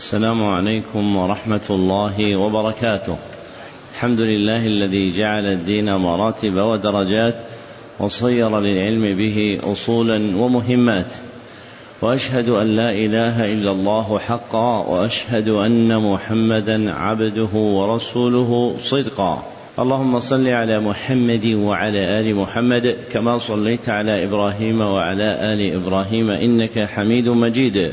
السلام عليكم ورحمة الله وبركاته. الحمد لله الذي جعل الدين مراتب ودرجات وصير للعلم به أصولا ومهمات. وأشهد أن لا إله إلا الله حقا وأشهد أن محمدا عبده ورسوله صدقا. اللهم صل على محمد وعلى آل محمد كما صليت على إبراهيم وعلى آل إبراهيم إنك حميد مجيد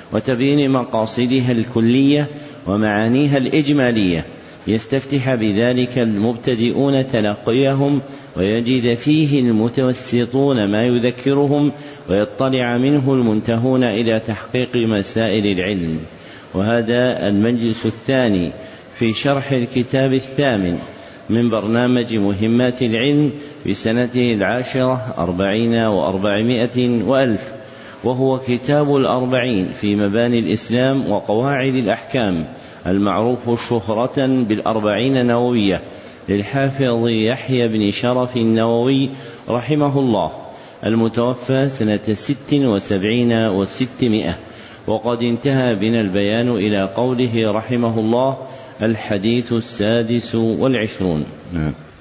وتبيين مقاصدها الكلية ومعانيها الإجمالية. يستفتح بذلك المبتدئون تلقيهم ويجد فيه المتوسطون ما يذكرهم ويطلع منه المنتهون إلى تحقيق مسائل العلم. وهذا المجلس الثاني في شرح الكتاب الثامن من برنامج مهمات العلم في سنته العاشرة أربعين وأربعمائة وألف. وهو كتاب الأربعين في مباني الإسلام وقواعد الأحكام المعروف شهرة بالأربعين النووية للحافظ يحيى بن شرف النووي رحمه الله المتوفى سنة ست وسبعين وستمائة وقد انتهى بنا البيان إلى قوله رحمه الله الحديث السادس والعشرون.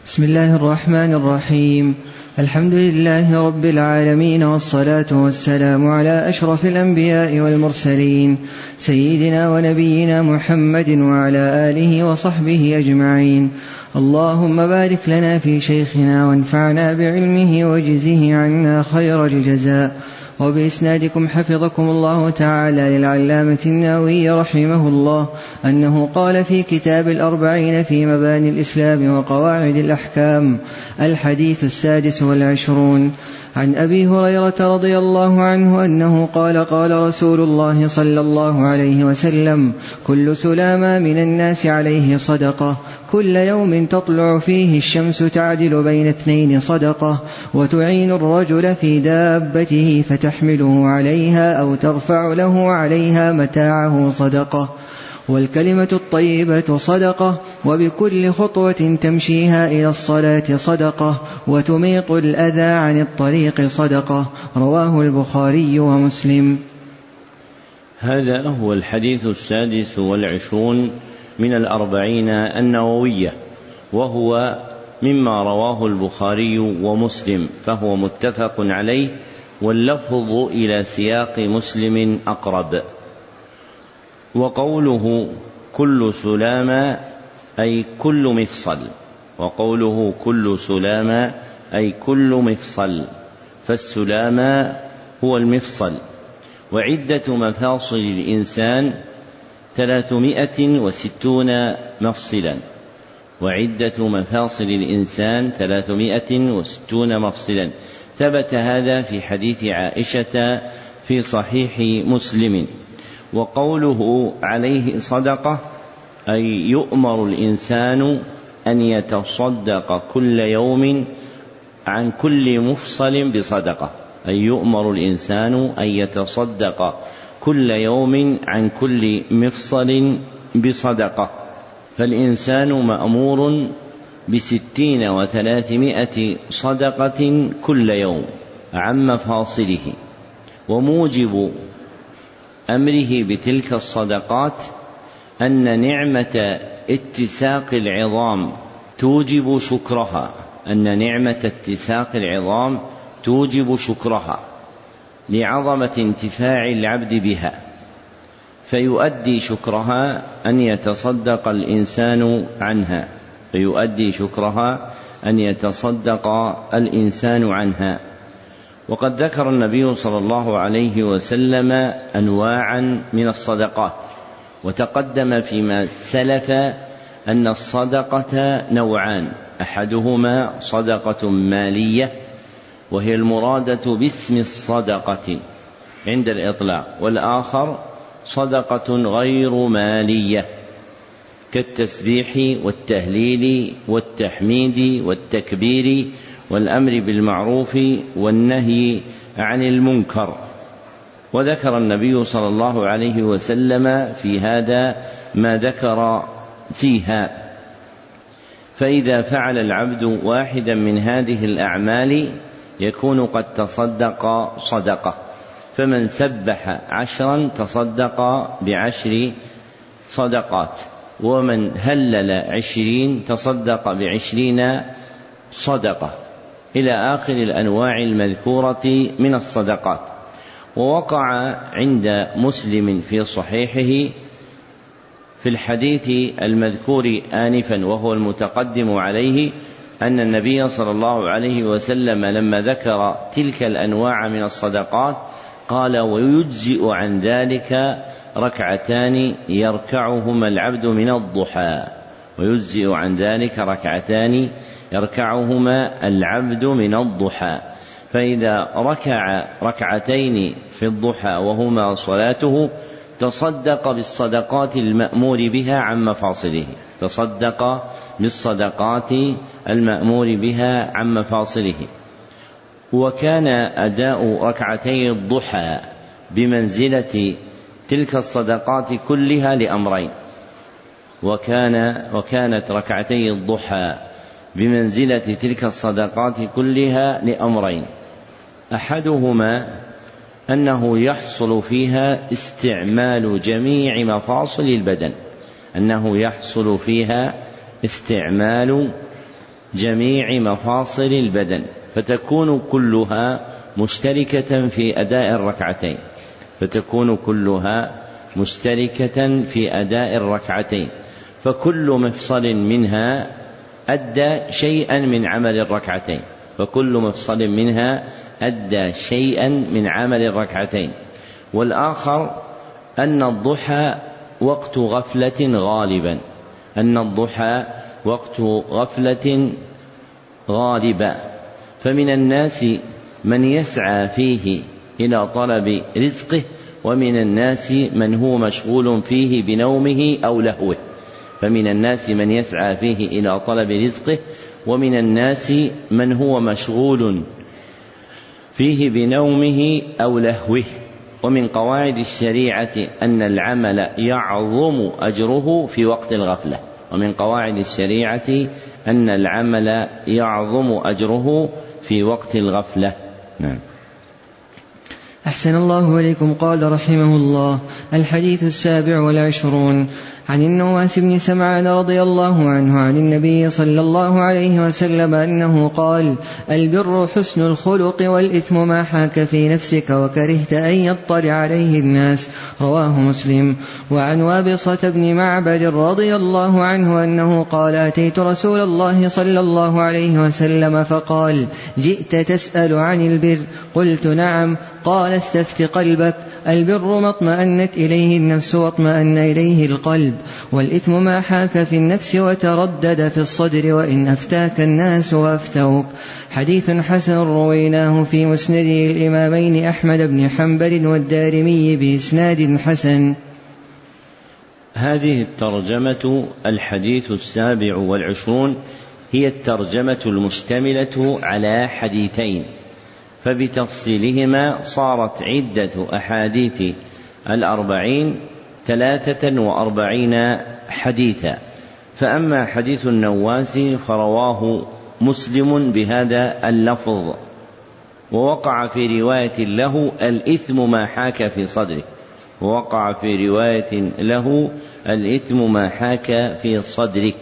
بسم الله الرحمن الرحيم الحمد لله رب العالمين والصلاة والسلام على أشرف الأنبياء والمرسلين سيدنا ونبينا محمد وعلى آله وصحبه أجمعين. اللهم بارك لنا في شيخنا وانفعنا بعلمه وجزه عنا خير الجزاء. وبإسنادكم حفظكم الله تعالى للعلامة النووي رحمه الله أنه قال في كتاب الأربعين في مباني الإسلام وقواعد الأحكام الحديث السادس والعشرون. عن أبي هريرة رضي الله عنه أنه قال قال رسول الله صلى الله عليه وسلم كل سلامة من الناس عليه صدقة كل يوم تطلع فيه الشمس تعدل بين اثنين صدقة وتعين الرجل في دابته فتحمله عليها أو ترفع له عليها متاعه صدقة والكلمة الطيبة صدقة وبكل خطوة تمشيها إلى الصلاة صدقة وتميط الأذى عن الطريق صدقة رواه البخاري ومسلم. هذا هو الحديث السادس والعشرون من الأربعين النووية وهو مما رواه البخاري ومسلم فهو متفق عليه واللفظ إلى سياق مسلم أقرب. وقوله كل سلامة أي كل مفصل. وقوله كل سلامة أي كل مفصل. فالسلامة هو المفصل. وعدة مفاصل الإنسان ثلاثمائة وستون مفصلا. وعدة مفاصل الإنسان ثلاثمائة وستون مفصلا. ثبت هذا في حديث عائشة في صحيح مسلم وقوله عليه صدقة أي يؤمر الإنسان أن يتصدق كل يوم عن كل مفصل بصدقة أي يؤمر الإنسان أن يتصدق كل يوم عن كل مفصل بصدقة فالإنسان مأمور بستين وثلاثمائة صدقة كل يوم عن مفاصله وموجب أمره بتلك الصدقات أن نعمة اتساق العظام توجب شكرها. أن نعمة اتساق العظام توجب شكرها لعظمة انتفاع العبد بها. فيؤدي شكرها أن يتصدق الإنسان عنها. فيؤدي شكرها أن يتصدق الإنسان عنها. وقد ذكر النبي صلى الله عليه وسلم أنواعا من الصدقات وتقدم فيما سلف أن الصدقة نوعان أحدهما صدقة مالية وهي المرادة باسم الصدقة عند الإطلاق والآخر صدقة غير مالية. كالتسبيح والتهليل والتحميد والتكبير والأمر بالمعروف والنهي عن المنكر. وذكر النبي صلى الله عليه وسلم في هذا ما ذكر فيها. فإذا فعل العبد واحدا من هذه الأعمال يكون قد تصدق صدقة. فمن سبح عشرا تصدق بعشر صدقات. ومن هلل عشرين تصدق بعشرين صدقة إلى آخر الأنواع المذكورة من الصدقات. ووقع عند مسلم في صحيحه في الحديث المذكور آنفا وهو المتقدم عليه أن النبي صلى الله عليه وسلم لما ذكر تلك الأنواع من الصدقات قال ويجزئ عن ذلك ركعتان يركعهما العبد من الضحى ويجزئ عن ذلك ركعتان يركعهما العبد من الضحى. فإذا ركع ركعتين في الضحى وهما صلاته تصدق بالصدقات المأمور بها عن مفاصله. تصدق بالصدقات المأمور بها عن مفاصله. وكان أداء ركعتي الضحى بمنزلة تلك الصدقات كلها لأمرين. وكان وكانت ركعتي الضحى بمنزلة تلك الصدقات كلها لأمرين. أحدهما أنه يحصل فيها استعمال جميع مفاصل البدن. أنه يحصل فيها استعمال جميع مفاصل البدن. فتكون كلها مشتركة في أداء الركعتين. فتكون كلها مشتركة في أداء الركعتين. فكل مفصل منها أدى شيئا من عمل الركعتين. فكل مفصل منها أدى شيئا من عمل الركعتين. والآخر أن الضحى وقت غفلة غالبا. أن الضحى وقت غفلة غالبا. فمن الناس من يسعى فيه إلى طلب رزقه ومن الناس من هو مشغول فيه بنومه أو لهوه. فمن الناس من يسعى فيه إلى طلب رزقه ومن الناس من هو مشغول فيه بنومه أو لهوه. ومن قواعد الشريعة أن العمل يعظم أجره في وقت الغفلة. ومن قواعد الشريعة أن العمل يعظم أجره في وقت الغفلة. نعم. أحسن الله إليكم. قال رحمه الله الحديث السابع والعشرون. عن النواس بن سمعان رضي الله عنه عن النبي صلى الله عليه وسلم أنه قال البر حسن الخلق والإثم ما حاك في نفسك وكرهت أن يطلع عليه الناس. رواه مسلم. وعن وابصة بن معبد رضي الله عنه أنه قال أتيت رسول الله صلى الله عليه وسلم فقال جئت تسأل عن البر. قلت نعم. قال استفت قلبك. البر ما اطمأنت إليه النفس واطمأن إليه القلب. والإثم ما حاك في النفس وتردد في الصدر وإن أفتاك الناس وأفتوك. حديث حسن رويناه في مسند الإمامين أحمد بن حنبل والدارمي بإسناد حسن. هذه الترجمة الحديث السابع والعشرون هي الترجمة المشتملة على حديثين فبتفصيلهما صارت عدة أحاديث الأربعين ثلاثة وأربعين حديثا. فأما حديث النواس فرواه مسلم بهذا اللفظ. ووقع في رواية له الإثم ما حاك في صدره. ووقع في رواية له الإثم ما حاك في صدرك.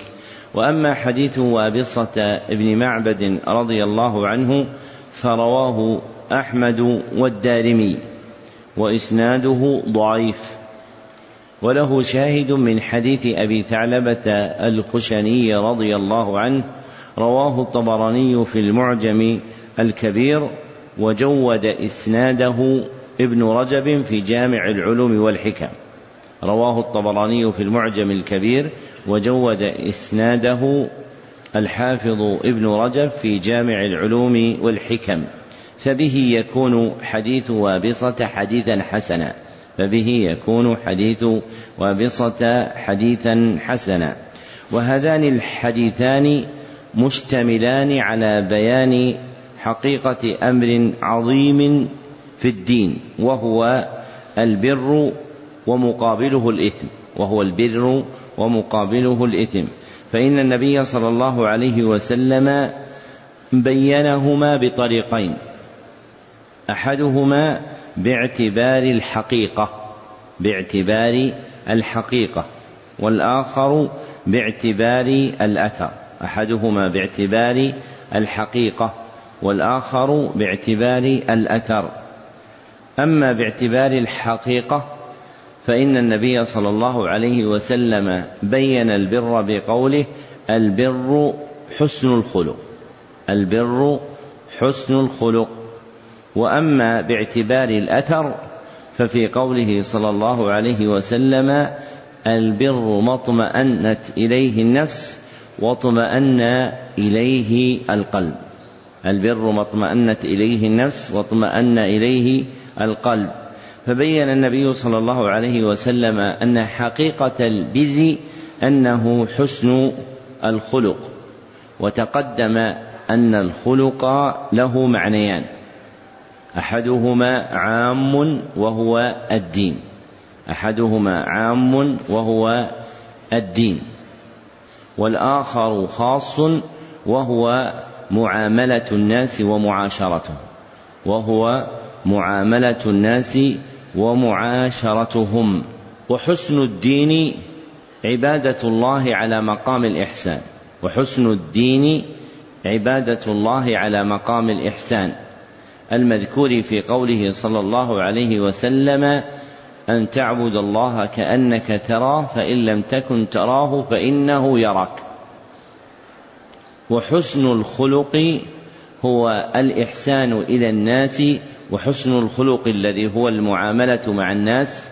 وأما حديث وابصة ابن معبد رضي الله عنه فرواه أحمد والدارمي. وإسناده ضعيف. وله شاهد من حديث أبي ثعلبة الخشني رضي الله عنه رواه الطبراني في المعجم الكبير وجود إسناده ابن رجب في جامع العلوم والحكم. رواه الطبراني في المعجم الكبير وجود إسناده الحافظ ابن رجب في جامع العلوم والحكم. فبه يكون حديث وابصة حديثا حسنا. فبه يكون حديث وابصة حديثا حسنا. وهذان الحديثان مشتملان على بيان حقيقة أمر عظيم في الدين وهو البر ومقابله الإثم وهو البر ومقابله الإثم. فإن النبي صلى الله عليه وسلم بينهما بطريقين أحدهما باعتبار الحقيقة باعتبار الحقيقة والآخر باعتبار الأثر أحدهما باعتبار الحقيقة والآخر باعتبار الأثر. أما باعتبار الحقيقة فإن النبي صلى الله عليه وسلم بين البر بقوله البر حسن الخلق البر حسن الخلق. وأما باعتبار الأثر ففي قوله صلى الله عليه وسلم البر ما اطمأنت إليه النفس واطمأن إليه القلب. البر ما اطمأنت إليه النفس واطمأن إليه القلب. فبين النبي صلى الله عليه وسلم أن حقيقة البر أنه حسن الخلق وتقدم أن الخلق له معنيان. أحدهما عام وهو الدين. أحدهما عام وهو الدين. والآخر خاص وهو معاملة الناس ومعاشرتهم وهو معاملة الناس ومعاشرتهم. وحسن الدين عبادة الله على مقام الإحسان. وحسن الدين عبادة الله على مقام الإحسان. المذكور في قوله صلى الله عليه وسلم أن تعبد الله كأنك تراه فإن لم تكن تراه فإنه يراك. وحسن الخلق هو الإحسان إلى الناس وحسن الخلق الذي هو المعاملة مع الناس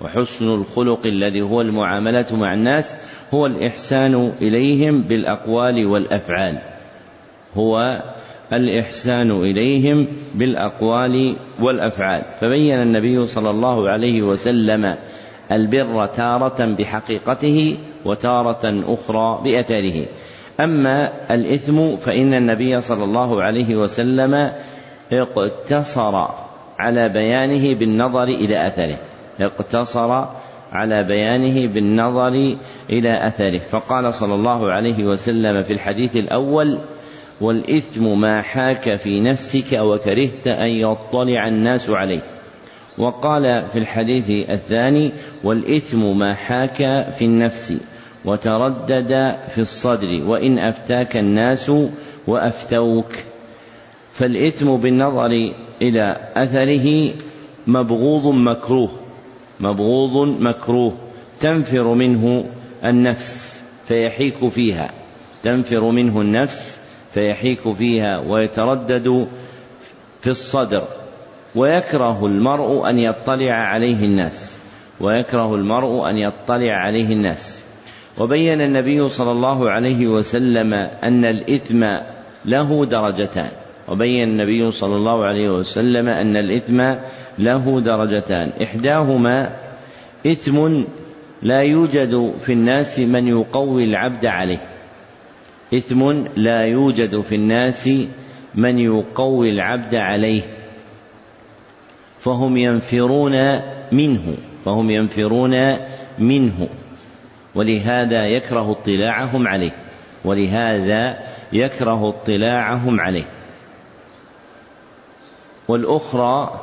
وحسن الخلق الذي هو المعاملة مع الناس هو الإحسان إليهم بالأقوال والأفعال. هو الإحسان إليهم بالأقوال والأفعال. فبين النبي صلى الله عليه وسلم البر تارة بحقيقته وتارة أخرى بأثره. أما الإثم فإن النبي صلى الله عليه وسلم اقتصر على بيانه بالنظر إلى أثره. اقتصر على بيانه بالنظر إلى أثره. فقال صلى الله عليه وسلم في الحديث الأول والإثم ما حاك في نفسك وكرهت أن يطلع الناس عليه وقال في الحديث الثاني والإثم ما حاك في النفس وتردد في الصدر وإن أفتاك الناس وأفتوك. فالإثم بالنظر إلى أثره مبغوض مكروه مبغوض مكروه. تنفر منه النفس فيحيك فيها. تنفر منه النفس فيحيك فيها ويتردد في الصدر. ويكره المرء أن يطلع عليه الناس. ويكره المرء أن يطلع عليه الناس. وبين النبي صلى الله عليه وسلم أن الإثم له درجتان. وبين النبي صلى الله عليه وسلم أن الإثم له درجتان. إحداهما إثم لا يوجد في الناس من يقوي العبد عليه. إثم لا يوجد في الناس من يقوي العبد عليه فهم ينفرون منه فهم ينفرون منه ولهذا يكره اطلاعهم عليه ولهذا يكره اطلاعهم عليه. والأخرى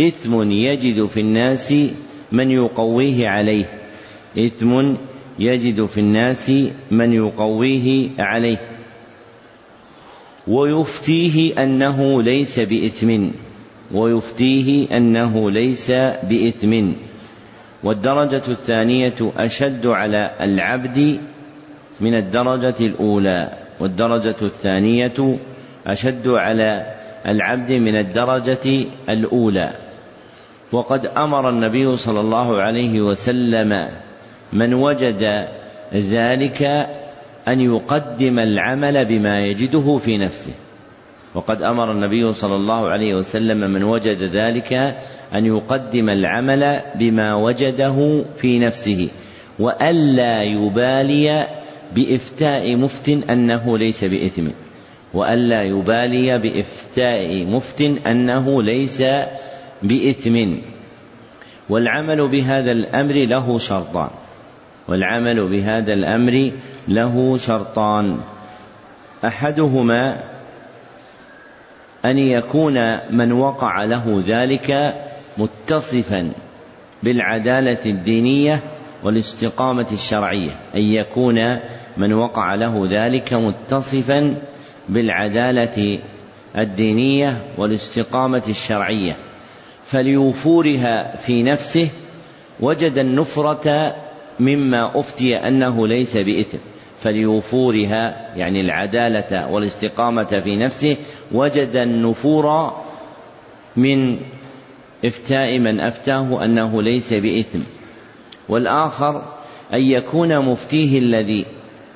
إثم يجد في الناس من يقويه عليه إثم يجد في الناس من يقويه عليه ويفتيه أنه ليس بإثم ويفتيه أنه ليس بإثم. والدرجة الثانية أشد على العبد من الدرجة الأولى والدرجة الثانية أشد على العبد من الدرجة الأولى. وقد أمر النبي صلى الله عليه وسلم من وجد ذلك أن يقدم العمل بما يجده في نفسه. وقد أمر النبي صلى الله عليه وسلم من وجد ذلك أن يقدم العمل بما وجده في نفسه وألا يبالي بإفتاء مفت أنه ليس بإثم وألا يبالي بإفتاء مفت أنه ليس بإثم. والعمل بهذا الأمر له شرطان. والعمل بهذا الأمر له شرطان. أحدهما أن يكون من وقع له ذلك متصفا بالعدالة الدينية والاستقامة الشرعية أن يكون من وقع له ذلك متصفا بالعدالة الدينية والاستقامة الشرعية. فليوفورها في نفسه وجد النفرة مما أفتي أنه ليس بإثم فليوفورها يعني العدالة والاستقامة في نفسه وجد النفور من إفتاء من أفتاه أنه ليس بإثم. والآخر أن يكون مفتيه الذي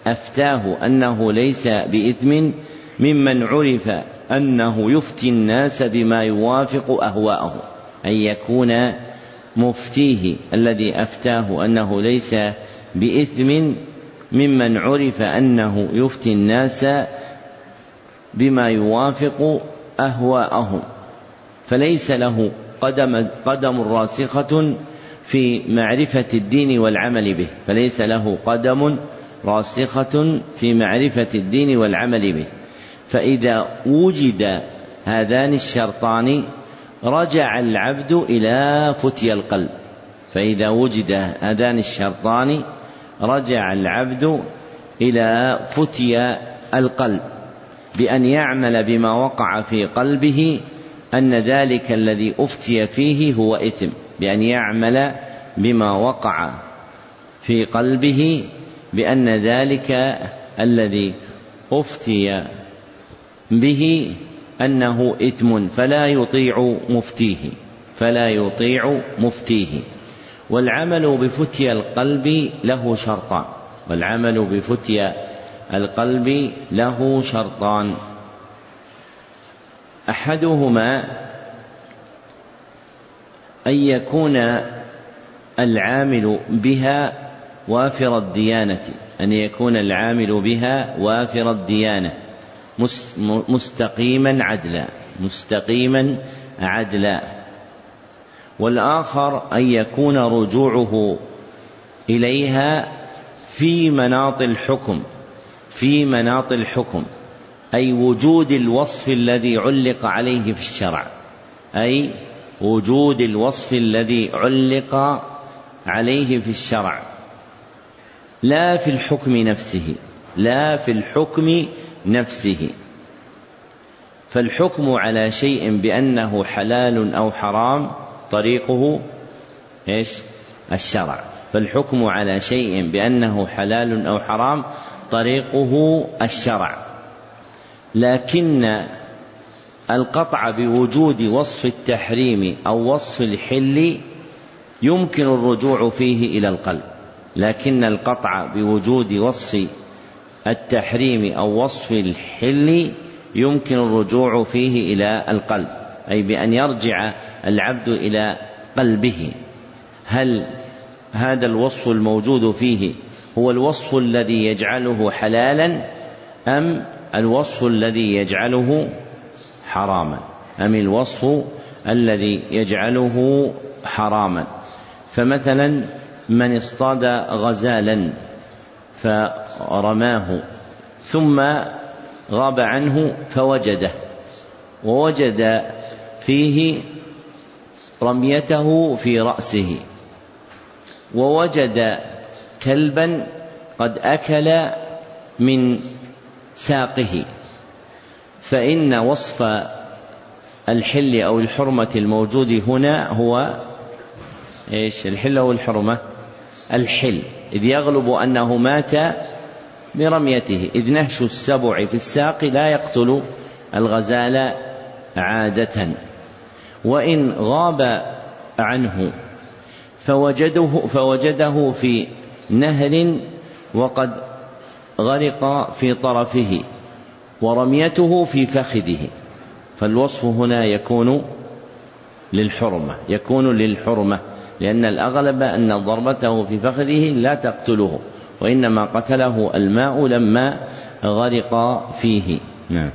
أفتاه أنه ليس بإثم ممن عرف أنه يفتي الناس بما يوافق أهواءه أن يكون مفتيه الذي أفتاه أنه ليس بإثم ممن عرف أنه يفتي الناس بما يوافق أهواءهم فليس له قدم قدم راسخة في معرفة الدين والعمل به فليس له قدم راسخة في معرفة الدين والعمل به. فإذا وجد هذان الشرطان رجع العبد إلى فتي القلب. فإذا وجد هذان الشرطان رجع العبد إلى فتي القلب بأن يعمل بما وقع في قلبه أن ذلك الذي أفتي فيه هو إثم بأن يعمل بما وقع في قلبه بأن ذلك الذي أفتي به أنه إثم فلا يطيع مفتيه فلا يطيع مفتيه. والعمل بفتي القلب له شرطان والعمل بفتي القلب له شرطان. أحدهما أن يكون العامل بها وافر الديانة أن يكون العامل بها وافر الديانة. مستقيما عدلا. مستقيما عدلا. والآخر أن يكون رجوعه إليها في مناط الحكم. في مناط الحكم. أي وجود الوصف الذي علق عليه في الشرع. أي وجود الوصف الذي علق عليه في الشرع. لا في الحكم نفسه. لا في الحكم نفسه. فالحكم على شيء بأنه حلال أو حرام طريقه إيش؟ الشرع. فالحكم على شيء بأنه حلال أو حرام طريقه الشرع. لكن القطع بوجود وصف التحريم أو وصف الحل يمكن الرجوع فيه إلى القلب. لكن القطع بوجود وصف التحريم أو وصف الحل يمكن الرجوع فيه إلى القلب أي بأن يرجع العبد إلى قلبه. هل هذا الوصف الموجود فيه هو الوصف الذي يجعله حلالا أم الوصف الذي يجعله حراما؟ أم الوصف الذي يجعله حراما؟ فمثلا من اصطاد غزالا فرماه ثم غاب عنه فوجده ووجد فيه رميته في رأسه ووجد كلبا قد أكل من ساقه فإن وصف الحل أو الحرمة الموجود هنا هو إيش؟ الحل أو الحرمة؟ الحل. إذ يغلب أنه مات برميته. إذ نهش السبع في الساق لا يقتل الغزال عادة. وإن غاب عنه فوجده فوجده في نهر وقد غرق في طرفه ورميته في فخذه. فالوصف هنا يكون للحرمة يكون للحرمة. لأن الأغلب أن ضربته في فخذه لا تقتله وإنما قتله الماء لما غرق فيه. نعم.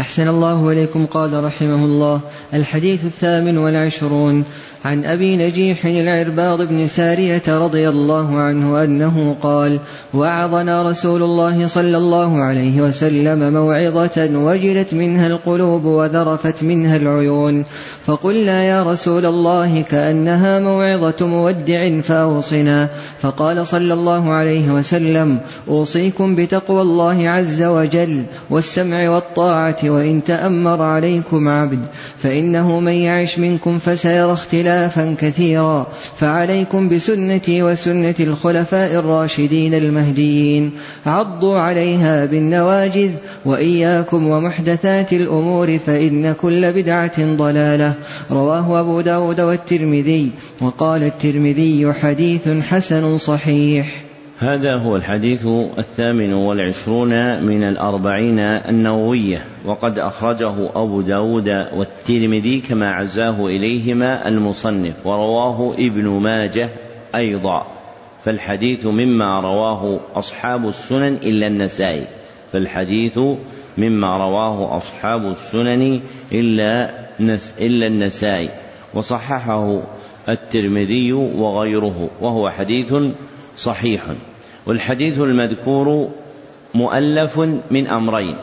أحسن الله إليكم قال رحمه الله. الحديث الثامن والعشرون عن أبي نجيح العرباض بن سارية رضي الله عنه أنه قال وعظنا رسول الله صلى الله عليه وسلم موعظة وجلت منها القلوب وذرفت منها العيون. فقلنا يا رسول الله كأنها موعظة مودع فأوصنا. فقال صلى الله عليه وسلم أوصيكم بتقوى الله عز وجل والسمع والطاعة وإن تأمر عليكم عبد فإنه من يعش منكم فسيرى اختلاف اختلافا كثيرا. فعليكم بسنتي وسنة الخلفاء الراشدين المهديين. عضوا عليها بالنواجذ وإياكم ومحدثات الأمور فإن كل بدعة ضلالة. رواه أبو داود والترمذي وقال الترمذي حديث حسن صحيح. هذا هو الحديث الثامن والعشرون من الأربعين النووية وقد أخرجه أبو داود والترمذي كما عزاه إليهما المصنف ورواه ابن ماجه أيضا. فالحديث مما رواه أصحاب السنن إلا النسائي فالحديث مما رواه أصحاب السنن إلا إلا النسائي وصححه الترمذي وغيره وهو حديث صحيح. والحديث المذكور مؤلف من أمرين.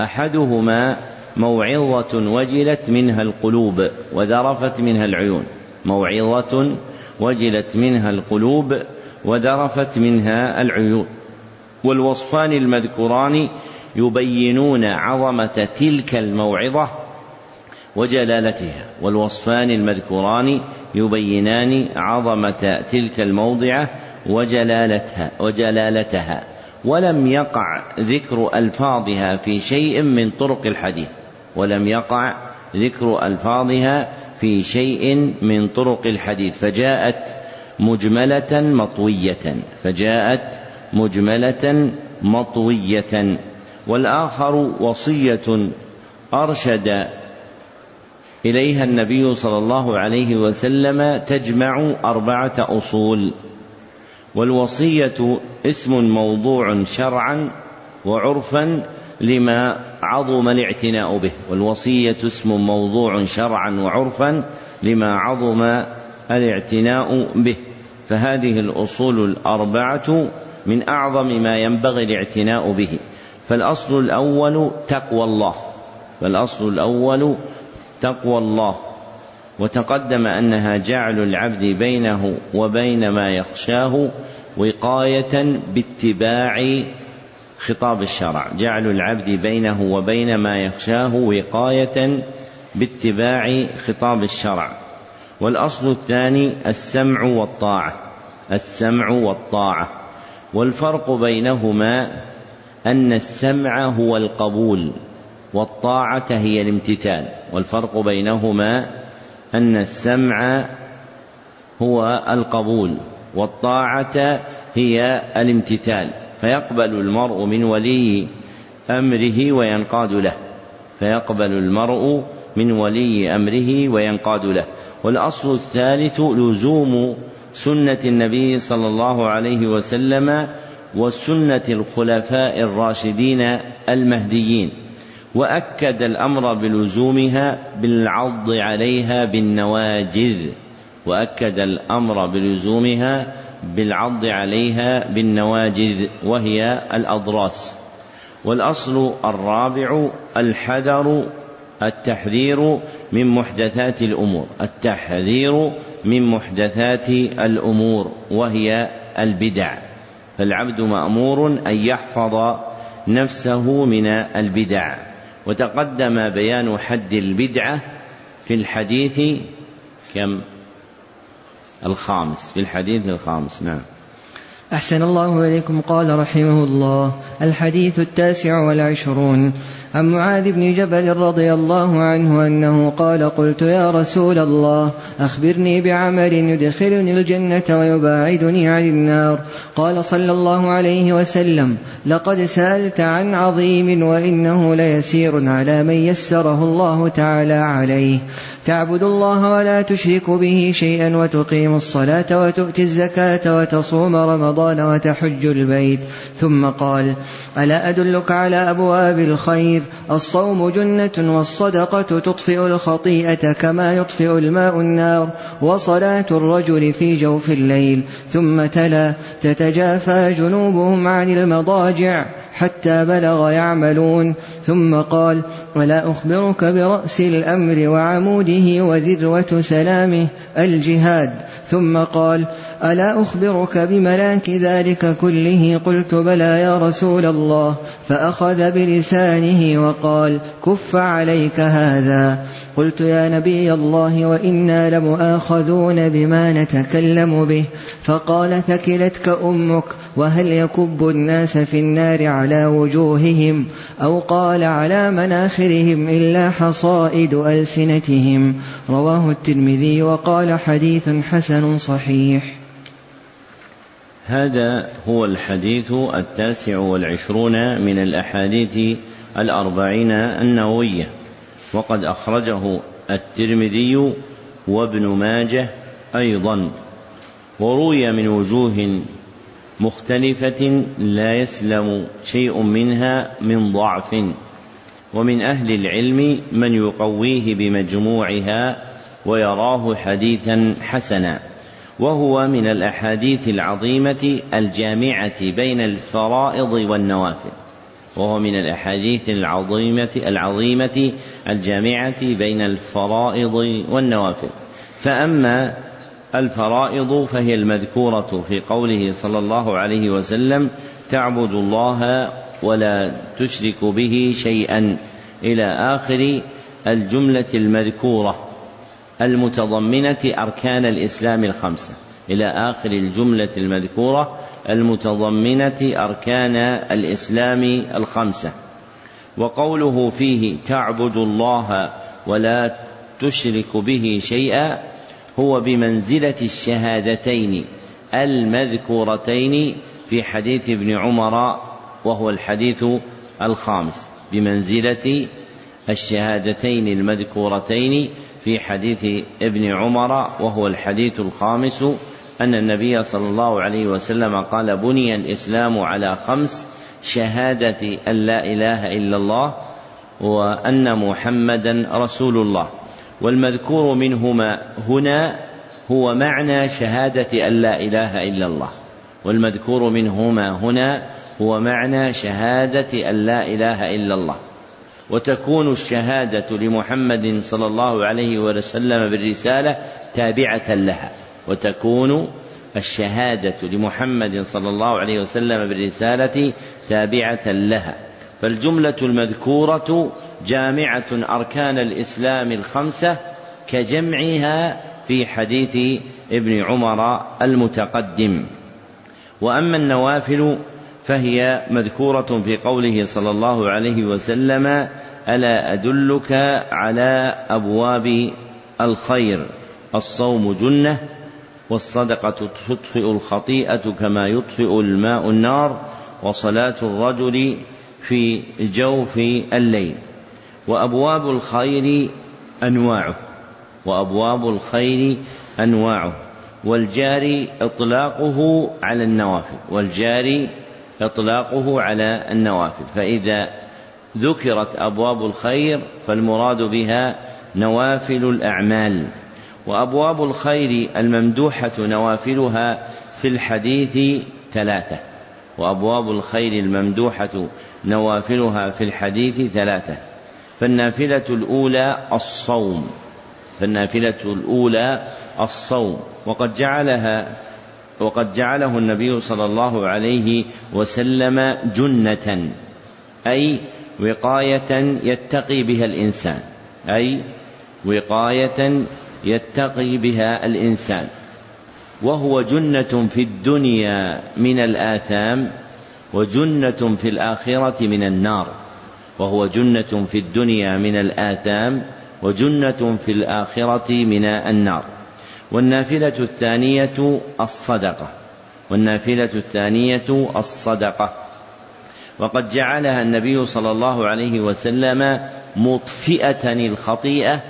أحدهما موعظة وجلت منها القلوب وذرفت منها العيون. موعظة وجلت منها القلوب وذرفت منها العيون. والوصفان المذكوران يبينون عظمة تلك الموعظة وجلالتها. والوصفان المذكوران يبينان عظمة تلك الموضعة وجلالتها وجلالتها. ولم يقع ذكر ألفاظها في شيء من طرق الحديث. ولم يقع ذكر ألفاظها في شيء من طرق الحديث. فجاءت مجملة مطوية. فجاءت مجملة مطوية. والآخر وصية أرشد إليها النبي صلى الله عليه وسلم تجمع أربعة أصول. والوصية اسم موضوع شرعا وعرفا لما عظم الاعتناء به. والوصية اسم موضوع شرعا وعرفا لما عظم الاعتناء به. فهذه الأصول الأربعة من أعظم ما ينبغي الاعتناء به. فالأصل الأول تقوى الله. فالأصل الأول تقوى الله. وتقدم أنها جعل العبد بينه وبين ما يخشاه وقاية باتباع خطاب الشرع. جعل العبد بينه وبين ما يخشاه وقاية باتباع خطاب الشرع. والأصل الثاني السمع والطاعة. السمع والطاعة. والفرق بينهما أن السمع هو القبول والطاعة هي الامتثال. والفرق بينهما أن السمع هو القبول والطاعة هي الامتثال فيقبل المرء من ولي أمره وينقاد له فيقبل المرء من ولي أمره وينقاد له. والأصل الثالث لزوم سنة النبي صلى الله عليه وسلم وسنة الخلفاء الراشدين المهديين. وأكد الأمر بلزومها بالعض عليها بالنواجذ. وأكد الأمر بلزومها بالعض عليها بالنواجذ وهي الأضراس. والأصل الرابع الحذر التحذير من محدثات الأمور. التحذير من محدثات الأمور وهي البدع. فالعبد مأمور أن يحفظ نفسه من البدع. وتقدم بيان حد البدعة في الحديث كم؟ الخامس في الحديث الخامس نعم. أحسن الله إليكم قال رحمه الله الحديث التاسع والعشرون. عن معاذ بن جبل رضي الله عنه أنه قال قلت يا رسول الله أخبرني بعمل يدخلني الجنة ويباعدني عن النار. قال صلى الله عليه وسلم لقد سألت عن عظيم وإنه ليسير على من يسره الله تعالى عليه. تعبد الله ولا تشرك به شيئا وتقيم الصلاة وتؤتي الزكاة وتصوم رمضان وتحج البيت. ثم قال ألا أدلك على أبواب الخير؟ الصوم جنة والصدقة تطفئ الخطيئة كما يطفئ الماء النار. وصلاة الرجل في جوف الليل. ثم تلا. تتجافى جنوبهم عن المضاجع حتى بلغ يعملون. ثم قال ولا أخبرك برأس الأمر وعموده وذروة سلامه الجهاد. ثم قال ألا أخبرك بملاك ذلك كله؟ قلت بلى يا رسول الله. فأخذ بلسانه وقال كف عليك هذا. قلت يا نبي الله وإنا لمؤاخذون بما نتكلم به. فقال ثكلتك أمك وهل يكب الناس في النار على وجوههم؟ أو قال على مناخرهم إلا حصائد ألسنتهم. رواه الترمذي وقال حديث حسن صحيح. هذا هو الحديث التاسع والعشرون من الأحاديث الأربعين النووية. وقد أخرجه الترمذي وابن ماجه أيضا. وروي من وجوه مختلفة لا يسلم شيء منها من ضعف. ومن أهل العلم من يقويه بمجموعها ويراه حديثا حسنا. وهو من الأحاديث العظيمة الجامعة بين الفرائض والنوافل. وهو من الأحاديث العظيمة العظيمة الجامعة بين الفرائض والنوافل. فأما الفرائض فهي المذكورة في قوله صلى الله عليه وسلم تعبد الله ولا تشرك به شيئا. إلى آخر الجملة المذكورة المتضمنة أركان الإسلام الخمسة. إلى آخر الجملة المذكورة المتضمنة أركان الإسلام الخمسة وقوله فيه تعبد الله ولا تشرك به شيئا هو بمنزلة الشهادتين المذكورتين في حديث ابن عمر وهو الحديث الخامس بمنزلة الشهادتين المذكورتين في حديث ابن عمر وهو الحديث الخامس أن النبي صلى الله عليه وسلم قال بني الإسلام على خمس شهادة أن لا إله إلا الله وأن محمدا رسول الله. والمذكور منهما هنا هو معنى شهادة أن لا إله إلا الله. والمذكور منهما هنا هو معنى شهادة أن لا إله إلا الله. وتكون الشهادة لمحمد صلى الله عليه وسلم بالرسالة تابعة لها. وتكون الشهادة لمحمد صلى الله عليه وسلم بالرسالة تابعة لها. فالجملة المذكورة جامعة أركان الإسلام الخمسة كجمعها في حديث ابن عمر المتقدم. وأما النوافل فهي مذكورة في قوله صلى الله عليه وسلم ألا أدلك على أبواب الخير الصوم جنة والصدقة تطفئ الخطيئة كما يطفئ الماء النار وصلاة الرجل في جوف الليل. وأبواب الخير أنواعه. وأبواب الخير أنواعه. والجاري إطلاقه على النوافل. والجاري إطلاقه على النوافل. فإذا ذكرت أبواب الخير فالمراد بها نوافل الأعمال. وأبواب الخير الممدوحة نوافلها في الحديث ثلاثة. وأبواب الخير الممدوحة نوافلها في الحديث ثلاثة. فالنافلة الأولى الصوم. فالنافلة الأولى الصوم. وقد جعلها وقد جعله النبي صلى الله عليه وسلم جنة. أي وقاية يتقي بها الإنسان. أي وقاية يتقي بها الإنسان. وهو جنة في الدنيا من الآثام وجنة في الآخرة من النار. وهو جنة في الدنيا من الآثام وجنة في الآخرة من النار. والنافلة الثانية الصدقة. والنافلة الثانية الصدقة. وقد جعلها النبي صلى الله عليه وسلم مطفئة الخطيئة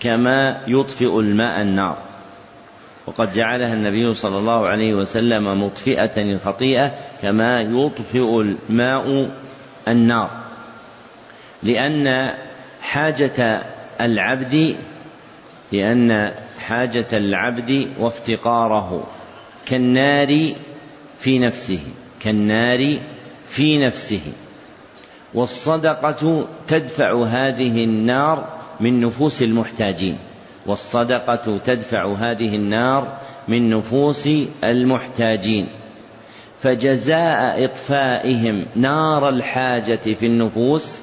كما يطفئ الماء النار. وقد جعلها النبي صلى الله عليه وسلم مطفئة الخطيئة كما يطفئ الماء النار. لأن حاجة العبد لأن حاجة العبد وافتقاره كالنار في نفسه كالنار في نفسه. والصدقة تدفع هذه النار من نفوس المحتاجين والصدقة تدفع هذه النار من نفوس المحتاجين. فجزاء إطفائهم نار الحاجة في النفوس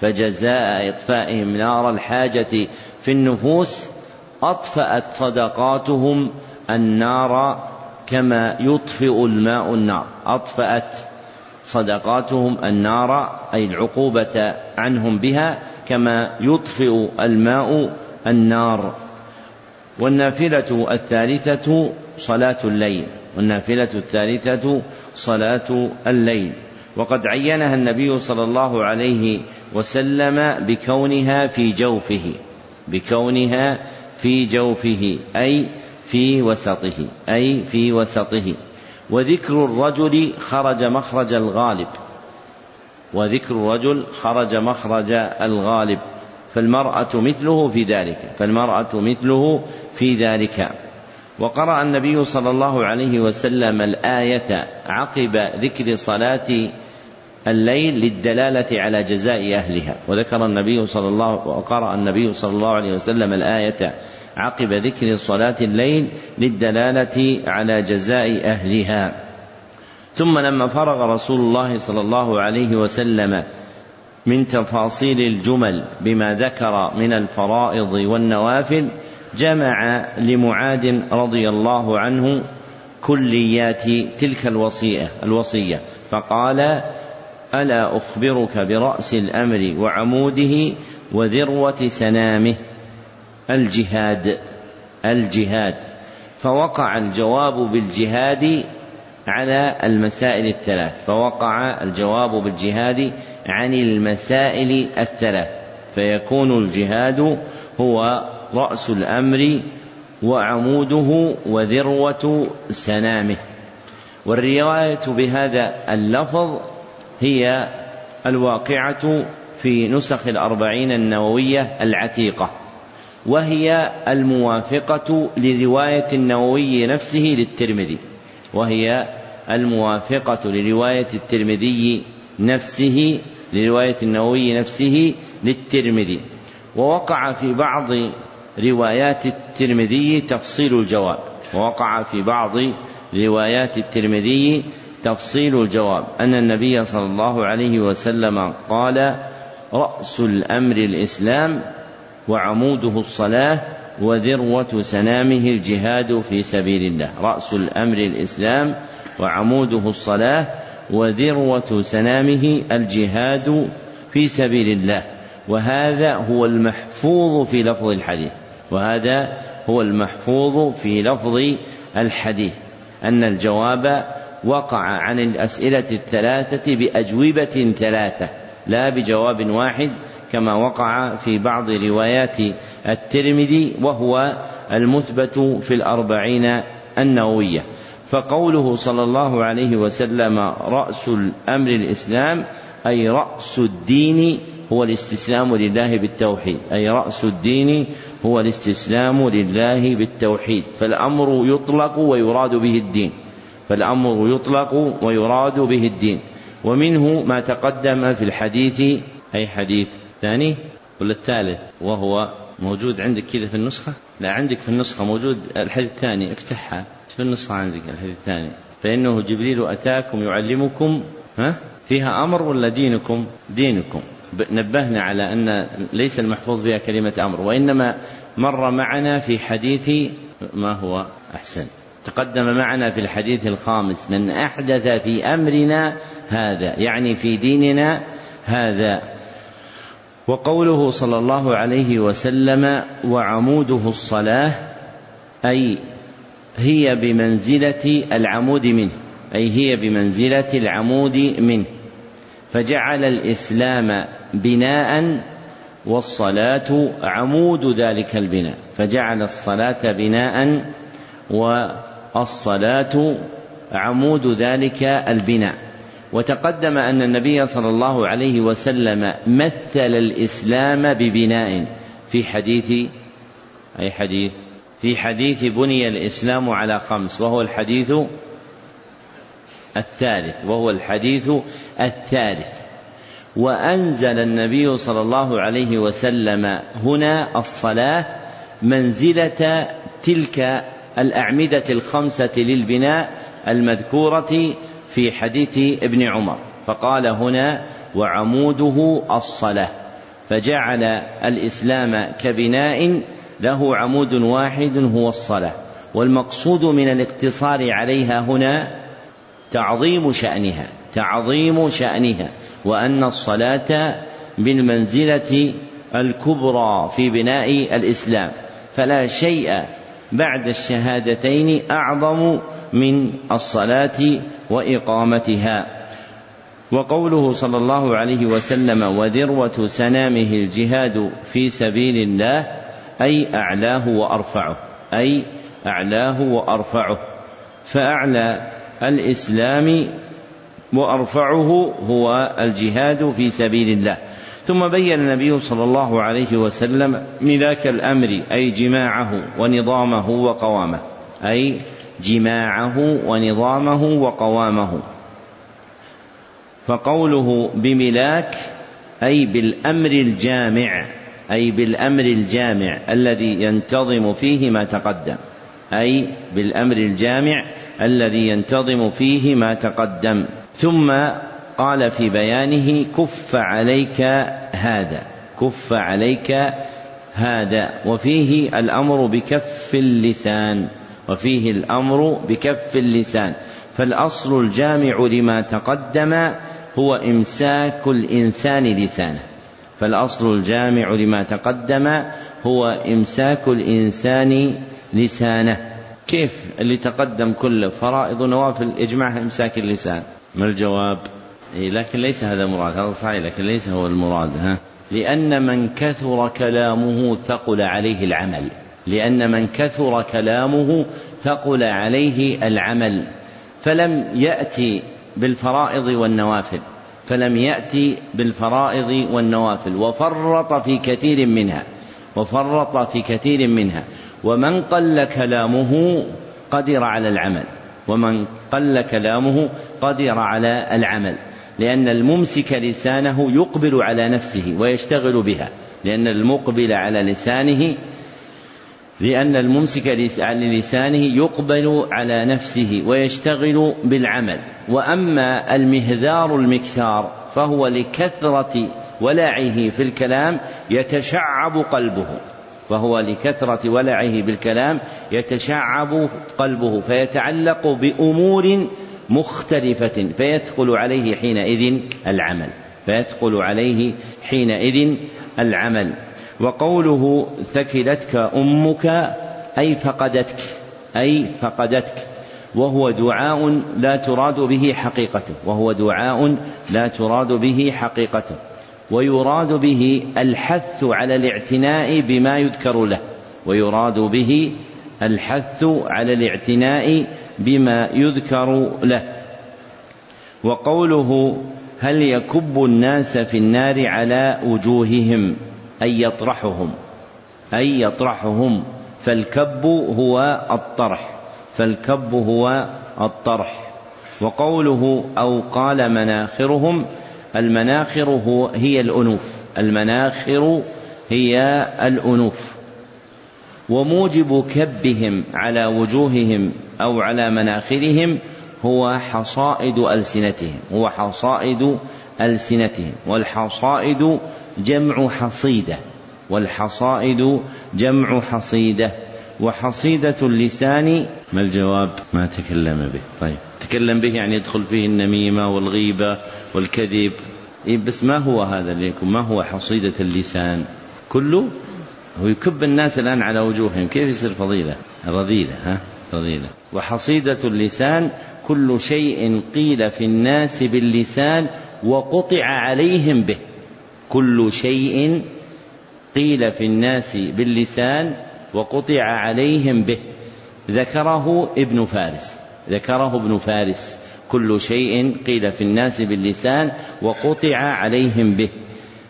فجزاء إطفائهم نار الحاجة في النفوس أطفأت صدقاتهم النار كما يطفئ الماء النار. أطفأت صدقاتهم النار أي العقوبة عنهم بها كما يطفئ الماء النار. والنافلة الثالثة صلاة الليل. والنافلة الثالثة صلاة الليل. وقد عينها النبي صلى الله عليه وسلم بكونها في جوفه. بكونها في جوفه أي في وسطه أي في وسطه. وذكر الرجل خرج مخرج الغالب. وذكر الرجل خرج مخرج الغالب. فالمرأة مثله في ذلك. فالمرأة مثله في ذلك. وقرأ النبي صلى الله عليه وسلم الآية عقب ذكر صلاة الليل للدلالة على جزاء أهلها. وذكر النبي صلى الله وقرأ النبي صلى الله عليه وسلم الآية عقب ذكر صلاة الليل للدلالة على جزاء أهلها. ثم لما فرغ رسول الله صلى الله عليه وسلم من تفاصيل الجمل بما ذكر من الفرائض والنوافل جمع لمعاذ رضي الله عنه كليات تلك الوصية الوصية. فقال ألا أخبرك برأس الأمر وعموده وذروة سنامه. الجهاد الجهاد. فوقع الجواب بالجهاد على المسائل الثلاث. فوقع الجواب بالجهاد عن المسائل الثلاث. فيكون الجهاد هو رأس الأمر وعموده وذروة سنامه. والرواية بهذا اللفظ هي الواقعة في نسخ الأربعين النووية العتيقة وهي الموافقة لرواية النووي نفسه للترمذي وهي الموافقة لرواية الترمذي نفسه لرواية النووي نفسه للترمذي. ووقع في بعض روايات الترمذي تفصيل الجواب ووقع في بعض روايات الترمذي تفصيل الجواب. أن النبي صلى الله عليه وسلم قال رأس الأمر الإسلام وعموده الصلاة وذروة سنامه الجهاد في سبيل الله. رأس الأمر الإسلام وعموده الصلاة وذروة سنامه الجهاد في سبيل الله. وهذا هو المحفوظ في لفظ الحديث. وهذا هو المحفوظ في لفظ الحديث. أن الجواب وقع عن الأسئلة الثلاثة بأجوبة ثلاثة لا بجواب واحد كما وقع في بعض روايات الترمذي وهو المثبت في الأربعين النووية. فقوله صلى الله عليه وسلم رأس الأمر الإسلام أي رأس الدين هو الاستسلام لله بالتوحيد أي رأس الدين هو الاستسلام لله بالتوحيد. فالأمر يطلق ويراد به الدين. فالأمر يطلق ويراد به الدين. ومنه ما تقدم في الحديث أي حديث الثاني ولا الثالث؟ وهو موجود عندك كذا في النسخة؟ لا عندك في النسخة موجود الحديث الثاني افتحها. في النسخة عندك الحديث الثاني. فإنه جبريل أتاكم يعلمكم ها؟ فيها أمر ولا دينكم؟ دينكم. نبهنا على أن ليس المحفوظ بها كلمة أمر وإنما مر معنا في حديث ما هو أحسن. تقدم معنا في الحديث الخامس من أحدث في أمرنا هذا يعني في ديننا هذا. وقوله صلى الله عليه وسلم وعموده الصلاة أي هي بمنزلة العمود منه أي هي بمنزلة العمود منه. فجعل الإسلام بناء والصلاة عمود ذلك البناء. فجعل الصلاة بناء والصلاة عمود ذلك البناء. وتقدم أن النبي صلى الله عليه وسلم مثل الإسلام ببناء في حديث أي حديث في حديث بني الإسلام على خمس وهو الحديث الثالث وهو الحديث الثالث. وأنزل النبي صلى الله عليه وسلم هنا الصلاة منزلة تلك الأعمدة الخمسة للبناء المذكورة في حديث ابن عمر. فقال هنا وعموده الصلاة. فجعل الإسلام كبناء له عمود واحد هو الصلاة. والمقصود من الاقتصار عليها هنا تعظيم شأنها تعظيم شأنها وأن الصلاة بالمنزلة الكبرى في بناء الإسلام. فلا شيء بعد الشهادتين أعظم من الصلاة وإقامتها. وقوله صلى الله عليه وسلم وذروة سنامه الجهاد في سبيل الله أي أعلاه وأرفعه أي أعلاه وأرفعه. فأعلى الإسلام وأرفعه هو الجهاد في سبيل الله. ثم بين النبي صلى الله عليه وسلم ملاك الأمر أي جماعة ونظامه وقوامه أي جماعة ونظامه وقوامه. فقوله بملاك أي بالأمر الجامع أي بالأمر الجامع الذي ينتظم فيه ما تقدم أي بالأمر الجامع الذي ينتظم فيه ما تقدم. ثم قال في بيانه كف عليك هذا كف عليك هذا وفيه الأمر بكف اللسان وفيه الأمر بكف اللسان فالأصل الجامع لما تقدم هو إمساك الإنسان لسانه فالأصل الجامع لما تقدم هو إمساك الإنسان لسانه. كيف اللي تقدم كله فرائض ونوافل يجمعها إمساك اللسان؟ ما الجواب؟ لكن ليس هذا المراد هذا صحيح لكن ليس هو المراد ها. لأن من كثر كلامه ثقل عليه العمل لأن من كثر كلامه ثقل عليه العمل. فلم يأتي بالفرائض والنوافل فلم يأتي بالفرائض والنوافل وفرط في كثير منها وفرط في كثير منها. ومن قل كلامه قدر على العمل ومن قل كلامه قدر على العمل. لأن الممسك لسانه يقبل على نفسه ويشتغل بها لأن المقبل على لسانه لأن الممسك لسانه يقبل على نفسه ويشتغل بالعمل. وأما المهذار المكثار فهو لكثرة ولعه في الكلام يتشعب قلبه فهو لكثرة ولعه بالكلام يتشعب قلبه فيتعلق بأمور مختلفة فيثقل عليه حينئذ العمل. فيثقل عليه حينئذ العمل. وقوله ثكلتك أمك أي فقدتك أي فقدتك. وهو دعاء لا تراد به حقيقته. وهو دعاء لا تراد به حقيقته. ويراد به الحث على الاعتناء بما يذكر له. ويراد به الحث على الاعتناء بما يذكر له. وقوله هل يكب الناس في النار على وجوههم أي يطرحهم أي يطرحهم. فالكب هو الطرح فالكب هو الطرح. وقوله أو قال مناخرهم المناخر هو هي الأنوف المناخر هي الأنوف. وموجب كبهم على وجوههم أو على مناخرهم هو حصائد ألسنتهم هو حصائد ألسنتهم والحصائد جمع حصيدة والحصائد جمع حصيدة وحصيدة اللسان ما الجواب؟ ما تكلم به. طيب. تكلم به يعني يدخل فيه النميمة والغيبة والكذب. إيه بس ما هو هذا يكون؟ ما هو حصيدة اللسان؟ كله هو يكب الناس الآن على وجوههم. كيف يصير فضيلة؟ رذيلة ها؟ فضيلة. وحصيدة اللسان كل شيء قيل في الناس باللسان وقطع عليهم به. كل شيء قيل في الناس باللسان وقطع عليهم به. ذكره ابن فارس. ذكره ابن فارس. كل شيء قيل في الناس باللسان وقطع عليهم به.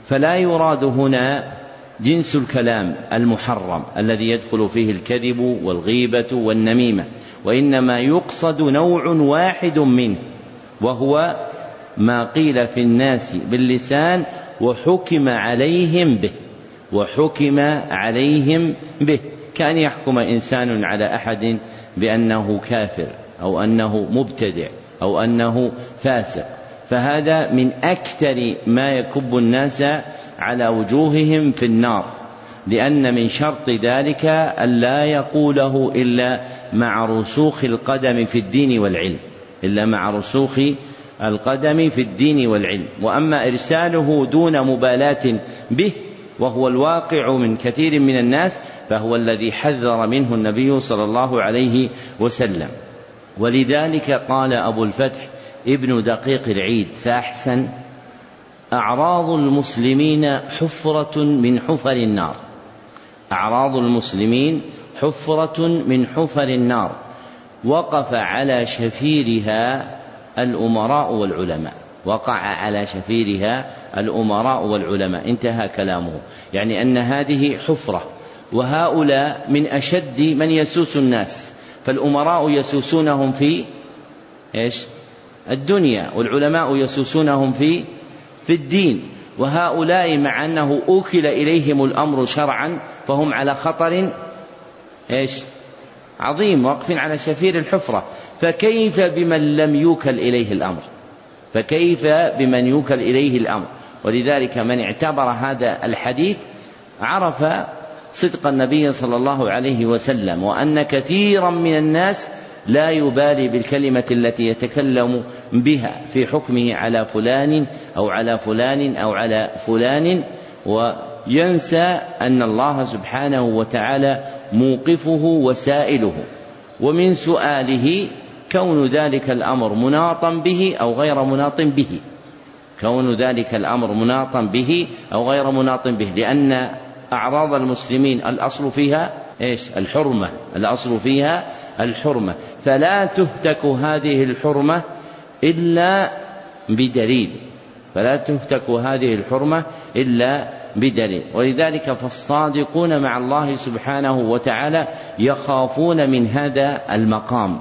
فلا يراد هنا جنس الكلام المحرم الذي يدخل فيه الكذب والغيبة والنميمة وإنما يقصد نوع واحد منه وهو ما قيل في الناس باللسان وحكم عليهم به وحكم عليهم به. كأن يحكم إنسان على أحد بأنه كافر أو أنه مبتدع أو أنه فاسق. فهذا من أكثر ما يكب الناس على وجوههم في النار لأن من شرط ذلك الا يقوله إلا مع رسوخ القدم في الدين والعلم إلا مع رسوخ القدم في الدين والعلم. وأما إرساله دون مبالاة به وهو الواقع من كثير من الناس فهو الذي حذر منه النبي صلى الله عليه وسلم. ولذلك قال أبو الفتح ابن دقيق العيد فأحسن أعراض المسلمين حفرة من حفر النار. أعراض المسلمين حفرة من حفر النار. وقف على شفيرها الأمراء والعلماء. وقع على شفيرها الأمراء والعلماء. انتهى كلامه. يعني أن هذه حفرة. وهؤلاء من أشد من يسوس الناس. فالأمراء يسوسونهم في إيش؟ الدنيا. والعلماء يسوسونهم في في الدين وهؤلاء مع أنه أوكل إليهم الأمر شرعا فهم على خطر إيش؟ عظيم واقفين على شفير الحفرة. فكيف بمن لم يوكل إليه الأمر؟ فكيف بمن يوكل إليه الأمر؟ ولذلك من اعتبر هذا الحديث عرف صدق النبي صلى الله عليه وسلم وأن كثيرا من الناس لا يبالي بالكلمة التي يتكلم بها في حكمه على فلان أو على فلان أو على فلان وينسى أن الله سبحانه وتعالى موقفه وسائله. ومن سؤاله كون ذلك الأمر مناطا به أو غير مناط به. كون ذلك الأمر مناطا به أو غير مناط به لأن أعراض المسلمين الأصل فيها إيش؟ الحرمة. الأصل فيها الحرمة. فلا تهتك هذه الحرمة إلا بدليل. فلا تهتك هذه الحرمة إلا بدليل. ولذلك فالصادقون مع الله سبحانه وتعالى يخافون من هذا المقام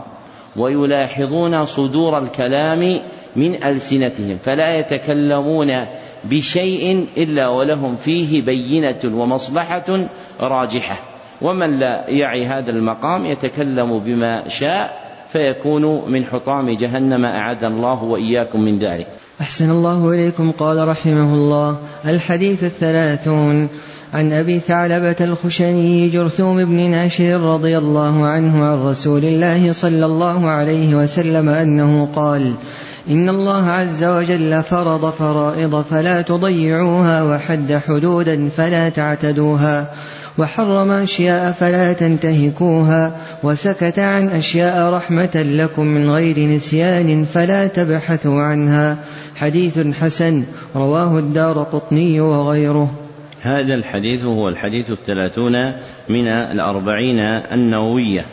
ويلاحظون صدور الكلام من ألسنتهم. فلا يتكلمون بشيء إلا ولهم فيه بينة ومصلحة راجحة. ومن لا يعي هذا المقام يتكلم بما شاء فيكون من حطام جهنم أعاد الله وإياكم من ذلك. أحسن الله إليكم قال رحمه الله. الحديث الثلاثون. عن أبي ثعلبة الخشني جرثوم بن ناشر رضي الله عنه عن رسول الله صلى الله عليه وسلم أنه قال إن الله عز وجل فرض فرائض فلا تضيعوها وحد حدودا فلا تعتدوها. وحرم أشياء فلا تنتهكوها وسكت عن أشياء رحمة لكم من غير نسيان فلا تبحثوا عنها. حديث حسن رواه الدار قطني وغيره. هذا الحديث هو الحديث الثلاثون من الأربعين النووية.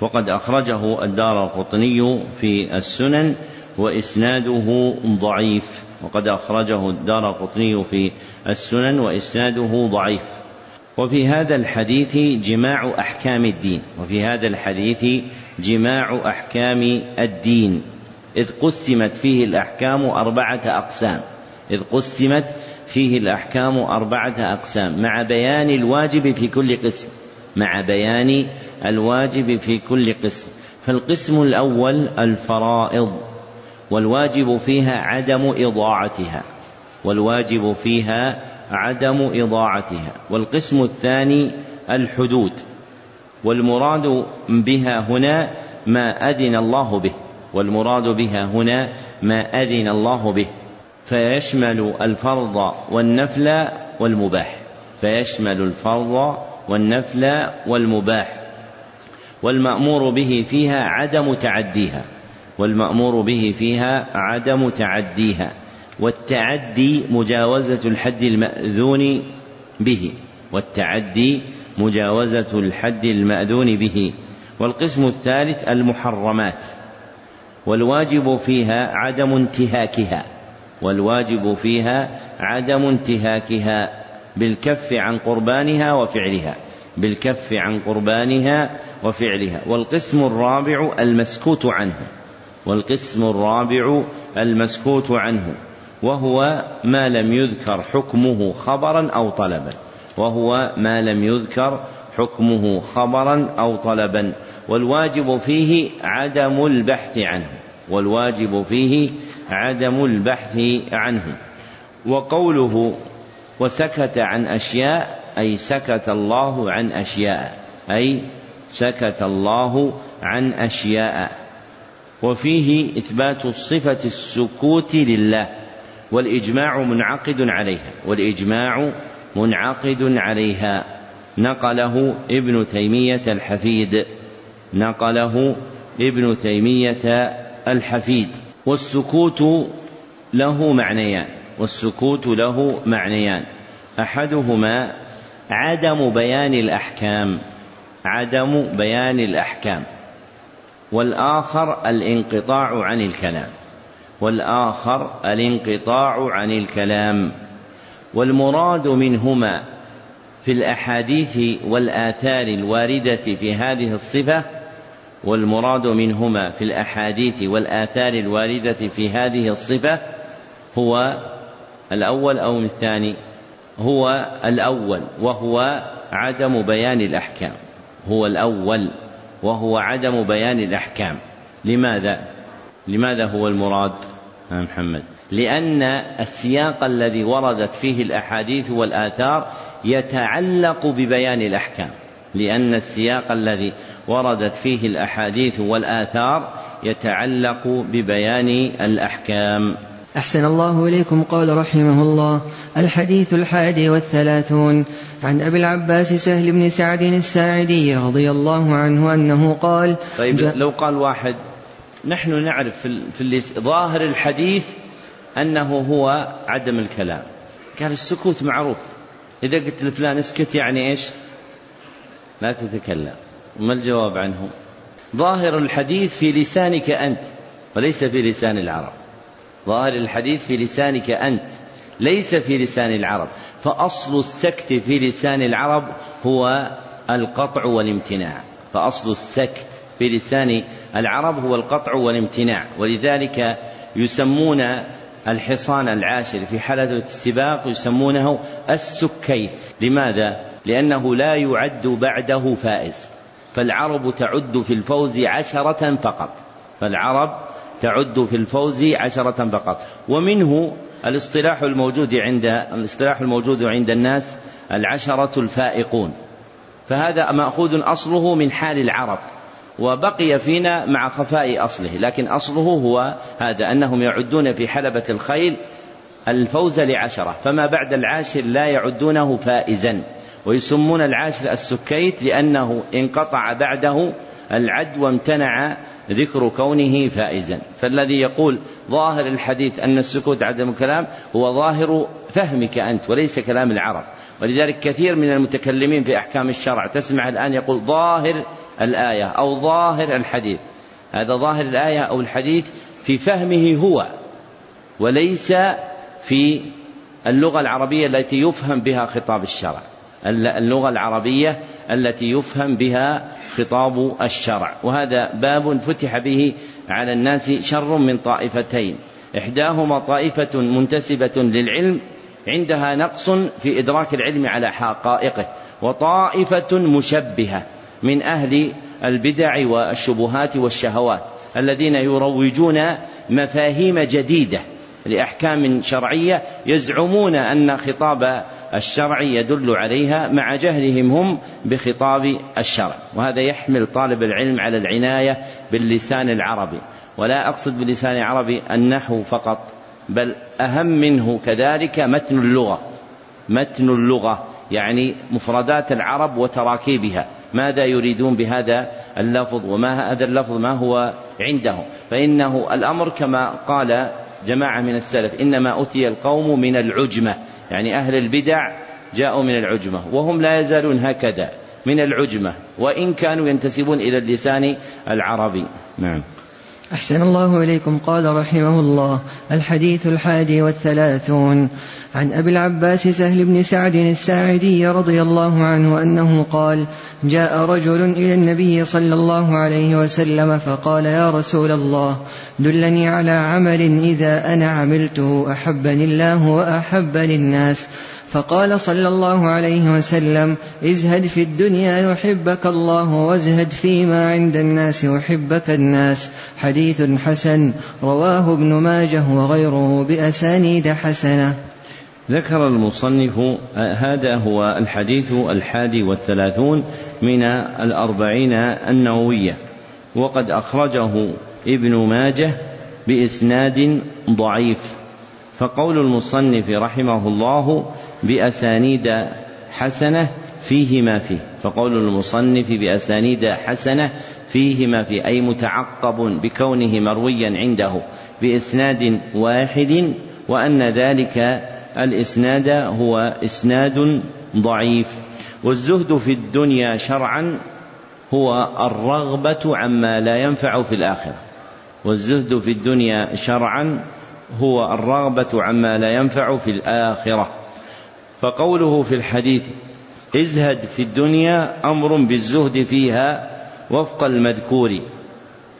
وقد أخرجه الدار القطني في السنن وإسناده ضعيف. وقد أخرجه الدار القطني في السنن وإسناده ضعيف. وفي هذا الحديث جماع أحكام الدين. وفي هذا الحديث جماع أحكام الدين. إذ قسمت فيه الأحكام أربعة أقسام. إذ قسمت فيه الأحكام أربعة أقسام. مع بيان الواجب في كل قسم. مع بيان الواجب في كل قسم. فالقسم الأول الفرائض. والواجب فيها عدم إضاعتها. والواجب فيها عدم إضاعتها والقسم الثاني الحدود والمراد بها هنا ما أذن الله به والمراد بها هنا ما أذن الله به فيشمل الفرض والنفل والمباح فيشمل الفرض والنفل والمباح والمأمور به فيها عدم تعديها والمأمور به فيها عدم تعديها. والتعدي مجاوزة الحد المأذون به. والتعدي مجاوزة الحد المأذون به. والقسم الثالث المحرمات. والواجب فيها عدم انتهاكها. والواجب فيها عدم انتهاكها بالكف عن قربانها وفعلها. بالكف عن قربانها وفعلها. والقسم الرابع المسكوت عنه. والقسم الرابع المسكوت عنه. وهو ما لم يذكر حكمه خبرا أو طلبا. وهو ما لم يذكر حكمه خبرا أو طلبا. والواجب فيه عدم البحث عنه. والواجب فيه عدم البحث عنه. وقوله وسكت عن أشياء أي سكت الله عن أشياء. أي سكت الله عن أشياء. وفيه إثبات صفه السكوت لله. والإجماع منعقد عليها والإجماع منعقد عليها. نقله ابن تيمية الحفيد. نقله ابن تيمية الحفيد. والسكوت له معنيان والسكوت له معنيان. أحدهما عدم بيان الأحكام عدم بيان الأحكام. والآخر الانقطاع عن الكلام. والآخر الانقطاع عن الكلام والمراد منهما في الأحاديث والآثار الواردة في هذه الصفة والمراد منهما في الأحاديث والآثار الواردة في هذه الصفة هو الأول أو الثاني هو الأول وهو عدم بيان الأحكام هو الأول وهو عدم بيان الأحكام لماذا؟ لماذا هو المراد؟ يا محمد. لأن السياق الذي وردت فيه الأحاديث والآثار يتعلق ببيان الأحكام. لأن السياق الذي وردت فيه الأحاديث والآثار يتعلق ببيان الأحكام. أحسن الله إليكم قال رحمه الله. الحديث الحادي والثلاثون. عن أبي العباس سهل بن سعد الساعدي رضي الله عنه أنه قال طيب لو قال واحد نحن نعرف في, ظاهر الحديث أنه هو عدم الكلام. قال السكوت معروف. إذا قلت لفلان اسكت يعني إيش؟ لا تتكلم. ما الجواب عنه؟ ظاهر الحديث في لسانك أنت وليس في لسان العرب. ظاهر الحديث في لسانك أنت ليس في لسان العرب. فأصل السكت في لسان العرب هو القطع والامتناع. فأصل السكت في لسان العرب هو القطع والامتناع ولذلك يسمون الحصان العاشر في حلبة السباق يسمونه السكيت. لماذا؟ لأنه لا يعد بعده فائز. فالعرب تعد في الفوز عشرة فقط. فالعرب تعد في الفوز عشرة فقط. ومنه الاصطلاح الموجود عند الاصطلاح الموجود عند الناس العشرة الفائقون. فهذا مأخوذ أصله من حال العرب. وبقي فينا مع خفاء أصله لكن أصله هو هذا أنهم يعدون في حلبة الخيل الفوز لعشرة فما بعد العاشر لا يعدونه فائزا ويسمون العاشر السكيت لأنه انقطع بعده العد وامتنع ذكر كونه فائزا. فالذي يقول ظاهر الحديث أن السكوت عدم الكلام هو ظاهر فهمك أنت وليس كلام العرب. ولذلك كثير من المتكلمين في أحكام الشرع تسمع الآن يقول ظاهر الآية أو ظاهر الحديث. هذا ظاهر الآية أو الحديث في فهمه هو وليس في اللغة العربية التي يفهم بها خطاب الشرع. اللغة العربية التي يفهم بها خطاب الشرع. وهذا باب فتح به على الناس شر من طائفتين. إحداهما طائفة منتسبة للعلم عندها نقص في إدراك العلم على حقائقه وطائفة مشبهة من أهل البدع والشبهات والشهوات الذين يروجون مفاهيم جديدة لأحكام شرعية يزعمون أن خطاب الشرع يدل عليها مع جهلهم هم بخطاب الشرع. وهذا يحمل طالب العلم على العناية باللسان العربي. ولا أقصد باللسان العربي النحو فقط بل أهم منه كذلك متن اللغة. متن اللغة يعني مفردات العرب وتراكيبها. ماذا يريدون بهذا اللفظ؟ وما هذا اللفظ ما هو عندهم؟ فإنه الأمر كما قال جماعة من السلف إنما أتي القوم من العجمة يعني أهل البدع جاءوا من العجمة وهم لا يزالون هكذا من العجمة وإن كانوا ينتسبون إلى اللسان العربي. نعم. أحسن الله إليكم. قال رحمه الله الحديث الحادي والثلاثون عن أبي العباس سهل بن سعد الساعدي رضي الله عنه أنه قال جاء رجل إلى النبي صلى الله عليه وسلم فقال يا رسول الله دلني على عمل إذا أنا عملته أحبني الله وأحبني الناس فقال صلى الله عليه وسلم ازهد في الدنيا يحبك الله وازهد فيما عند الناس يحبك الناس. حديث حسن رواه ابن ماجه وغيره بأسانيد حسنة. ذكر المصنف هذا هو الحديث الحادي والثلاثون من الأربعين النووية. وقد أخرجه ابن ماجه بإسناد ضعيف. فقول المصنف رحمه الله بأسانيد حسنة فيه ما فيه. فقول المصنف بأسانيد حسنة فيه ما فيه أي متعقب بكونه مرويا عنده بإسناد واحد وأن ذلك الإسناد هو إسناد ضعيف. والزهد في الدنيا شرعا هو الرغبة عما لا ينفع في الآخرة. والزهد في الدنيا شرعا هو الرغبة عما لا ينفع في الآخرة. فقوله في الحديث ازهد في الدنيا أمر بالزهد فيها وفق المذكور.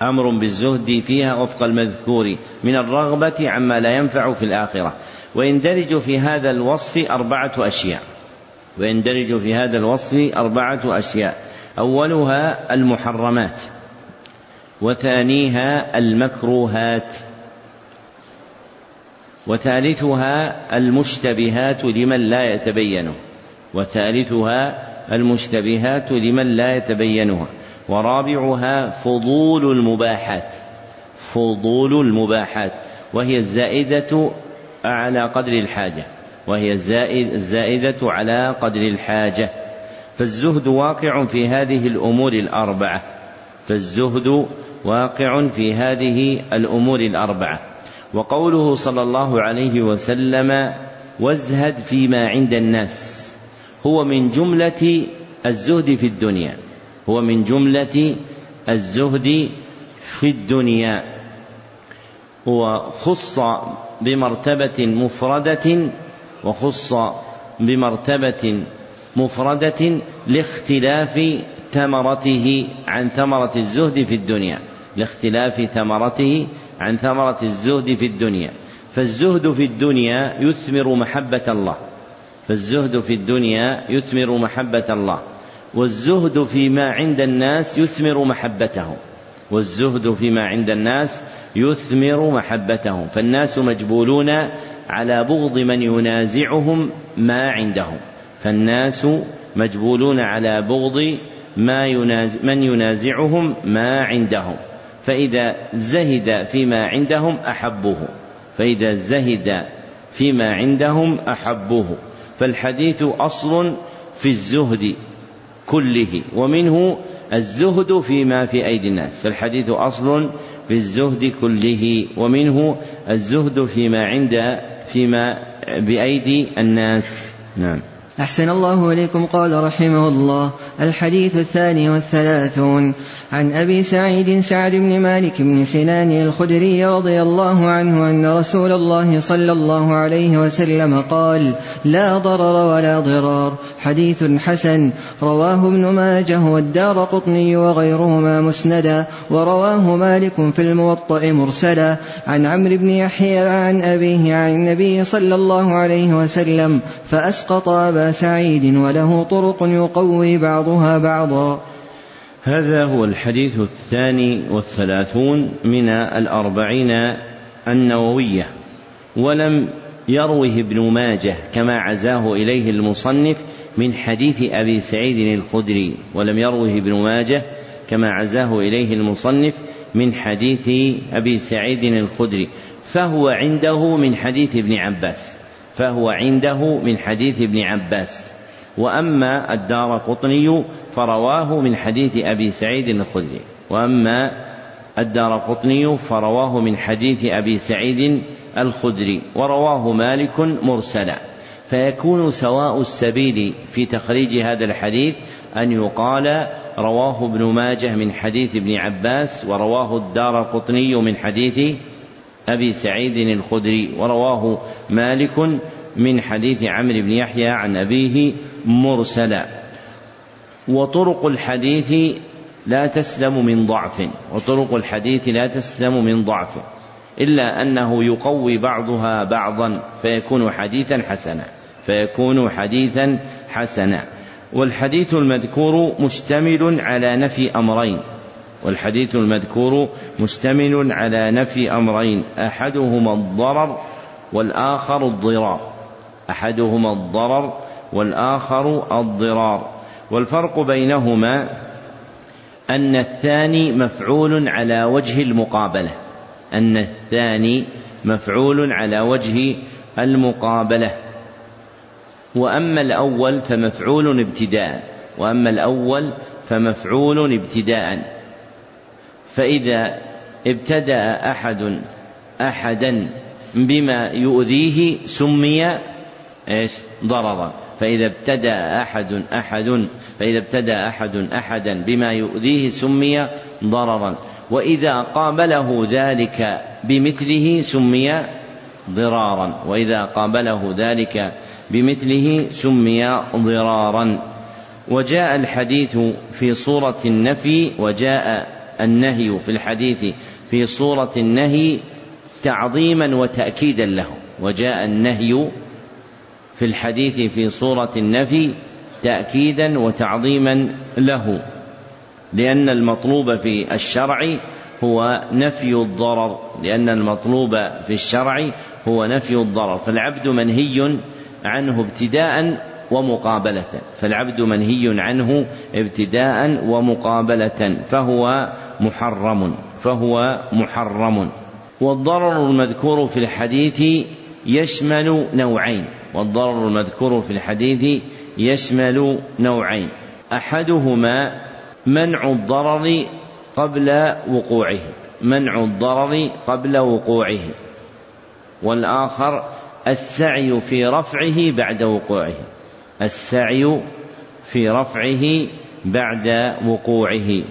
أمر بالزهد فيها وفق المذكور. من الرغبة عما لا ينفع في الآخرة. ويندرج في هذا الوصف أربعة أشياء. ويندرج في هذا الوصف أربعة أشياء. أولها المحرمات وثانيها المكروهات. وثالثها المشتبهات لمن لا يتبينه. وثالثها المشتبهات لمن لا يتبينها. ورابعها فضول المباحات. فضول المباحات. وهي الزائدة على قدر الحاجة. وهي الزائد الزائدة على قدر الحاجة. فالزهد واقع في هذه الأمور الأربعة. فالزهد واقع في هذه الأمور الأربعة. وقوله صلى الله عليه وسلم وازهد فيما عند الناس هو من جملة الزهد في الدنيا. هو من جملة الزهد في الدنيا. وخص بمرتبة مفردة وخص بمرتبة مفردة لاختلاف ثمرته عن ثمرة الزهد في الدنيا. لاختلاف ثمرته عن ثمرة الزهد في الدنيا. فالزهد في الدنيا يثمر محبة الله. فالزهد في الدنيا يثمر محبة الله. والزهد فيما عند الناس يثمر محبته والزهد فيما عند الناس يثمر محبتهم. فالناس مجبولون على بغض من ينازعهم ما عندهم. فالناس مجبولون على بغض ما ينازع من ينازعهم ما عندهم. فإذا زهد فيما عندهم أحبوه. فإذا زهد فيما عندهم أحبوه. فالحديث أصل في الزهد كله ومنه الزهد فيما في أيدي الناس. فالحديث أصل في الزهد كله ومنه الزهد فيما عند فيما بأيدي الناس. نعم. أحسن الله إليكم قال رحمه الله. الحديث الثاني والثلاثون. عن أبي سعيد سعد بن مالك بن سنان الخدري رضي الله عنه أن رسول الله صلى الله عليه وسلم قال لا ضرر ولا ضرار. حديث حسن. رواه ابن ماجه والدار قطني وغيرهما مسندا. ورواه مالك في الموطأ مرسلا. عن عمرو بن يحيى عن أبيه عن النبي صلى الله عليه وسلم فأسقط أبا سعيد وله طرق يقوي بعضها بعضا. هذا هو الحديث الثاني والثلاثون من الأربعين النووية ولم يروه ابن ماجه كما عزاه إليه المصنف من حديث أبي سعيد الخدري ولم يروه ابن ماجه كما عزاه إليه المصنف من حديث أبي سعيد الخدري فهو عنده من حديث ابن عباس. فهو عنده من حديث ابن عباس. وأما الدار قطني فرواه من حديث أبي سعيد الخدري. وأما الدار قطني فرواه من حديث أبي سعيد الخدري. ورواه مالك مرسلا. فيكون سواء السبيل في تخريج هذا الحديث أن يقال رواه ابن ماجه من حديث ابن عباس ورواه الدار قطني من حديث أبي سعيد الخدري ورواه مالك من حديث عمرو بن يحيى عن أبيه مرسلا. وطرق الحديث لا تسلم من ضعف وطرق الحديث لا تسلم من ضعف إلا أنه يقوي بعضها بعضا فيكون حديثا حسنا فيكون حديثا حسنا. والحديث المذكور مشتمل على نفي أمرين والحديث المذكور مشتمل على نفي أمرين أحدهما الضرر والآخر الضرار. أحدهما الضرر والآخر الضرار. والفرق بينهما أن الثاني مفعول على وجه المقابلة. أن الثاني مفعول على وجه المقابلة. وأما الأول فمفعول ابتداء وأما الأول فمفعول ابتداء. فإذا ابتدأ أحد أحدا بما يؤذيه سمي إيش؟ ضررا. فإذا ابتدأ أحد أحد فإذا ابتدأ أحد أحدا بما يؤذيه سمي ضررا. وإذا قابله ذلك بمثله سمي ضرارا. وإذا قابله ذلك بمثله سمي ضرارا. وجاء الحديث في صورة النفي وجاء النهي في الحديث في صورة النهي تعظيما وتأكيدا له. وجاء النهي في الحديث في صورة النفي تأكيدا وتعظيما له. لأن المطلوب في الشرع هو نفي الضرر. لأن المطلوب في الشرع هو نفي الضرر. فالعبد منهي عنه ابتداء ومقابلة فالعبد منهي عنه ابتداء ومقابلة فهو محرم فهو محرم. والضرر المذكور في الحديث يشمل نوعين والضرر المذكور في الحديث يشمل نوعين. أحدهما منع الضرر قبل وقوعه منع الضرر قبل وقوعه. والآخر السعي في رفعه بعد وقوعه. السعي في رفعه بعد وقوعه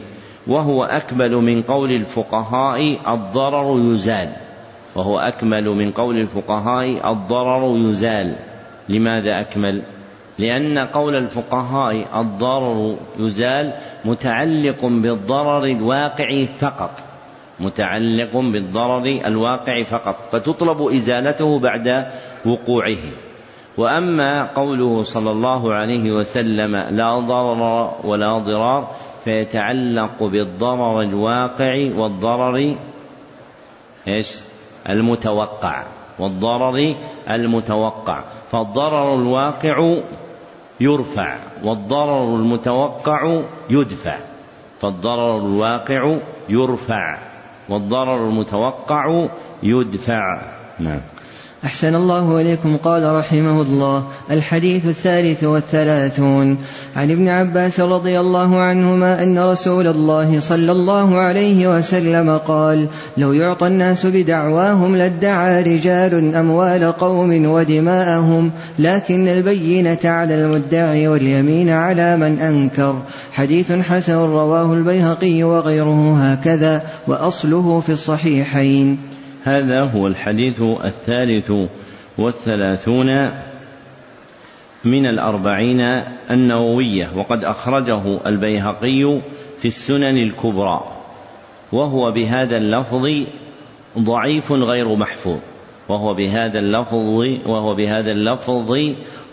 وهو أكمل من قول الفقهاء الضرر يزال وهو أكمل من قول الفقهاء الضرر يزال. لماذا أكمل؟ لأن قول الفقهاء الضرر يزال متعلق بالضرر الواقع فقط متعلق بالضرر الواقع فقط فتطلب إزالته بعد وقوعه. وأما قوله صلى الله عليه وسلم لا ضرر ولا ضرار فيتعلق بالضرر الواقع والضرر إيش؟ المتوقع والضرر المتوقع. فالضرر الواقع يرفع والضرر المتوقع يدفع. فالضرر الواقع يرفع والضرر المتوقع يدفع. نعم. أحسن الله إليكم قال رحمه الله. الحديث الثالث والثلاثون. عن ابن عباس رضي الله عنهما أن رسول الله صلى الله عليه وسلم قال لو يعطى الناس بدعواهم لادعى رجال أموال قوم ودماءهم لكن البينة على المدعي واليمين على من أنكر حديث حسن رواه البيهقي وغيره هكذا وأصله في الصحيحين. هذا هو الحديث الثالث والثلاثون من الأربعين النووية وقد أخرجه البيهقي في السنن الكبرى وهو بهذا اللفظ ضعيف غير محفوظ وهو بهذا اللفظ وهو بهذا اللفظ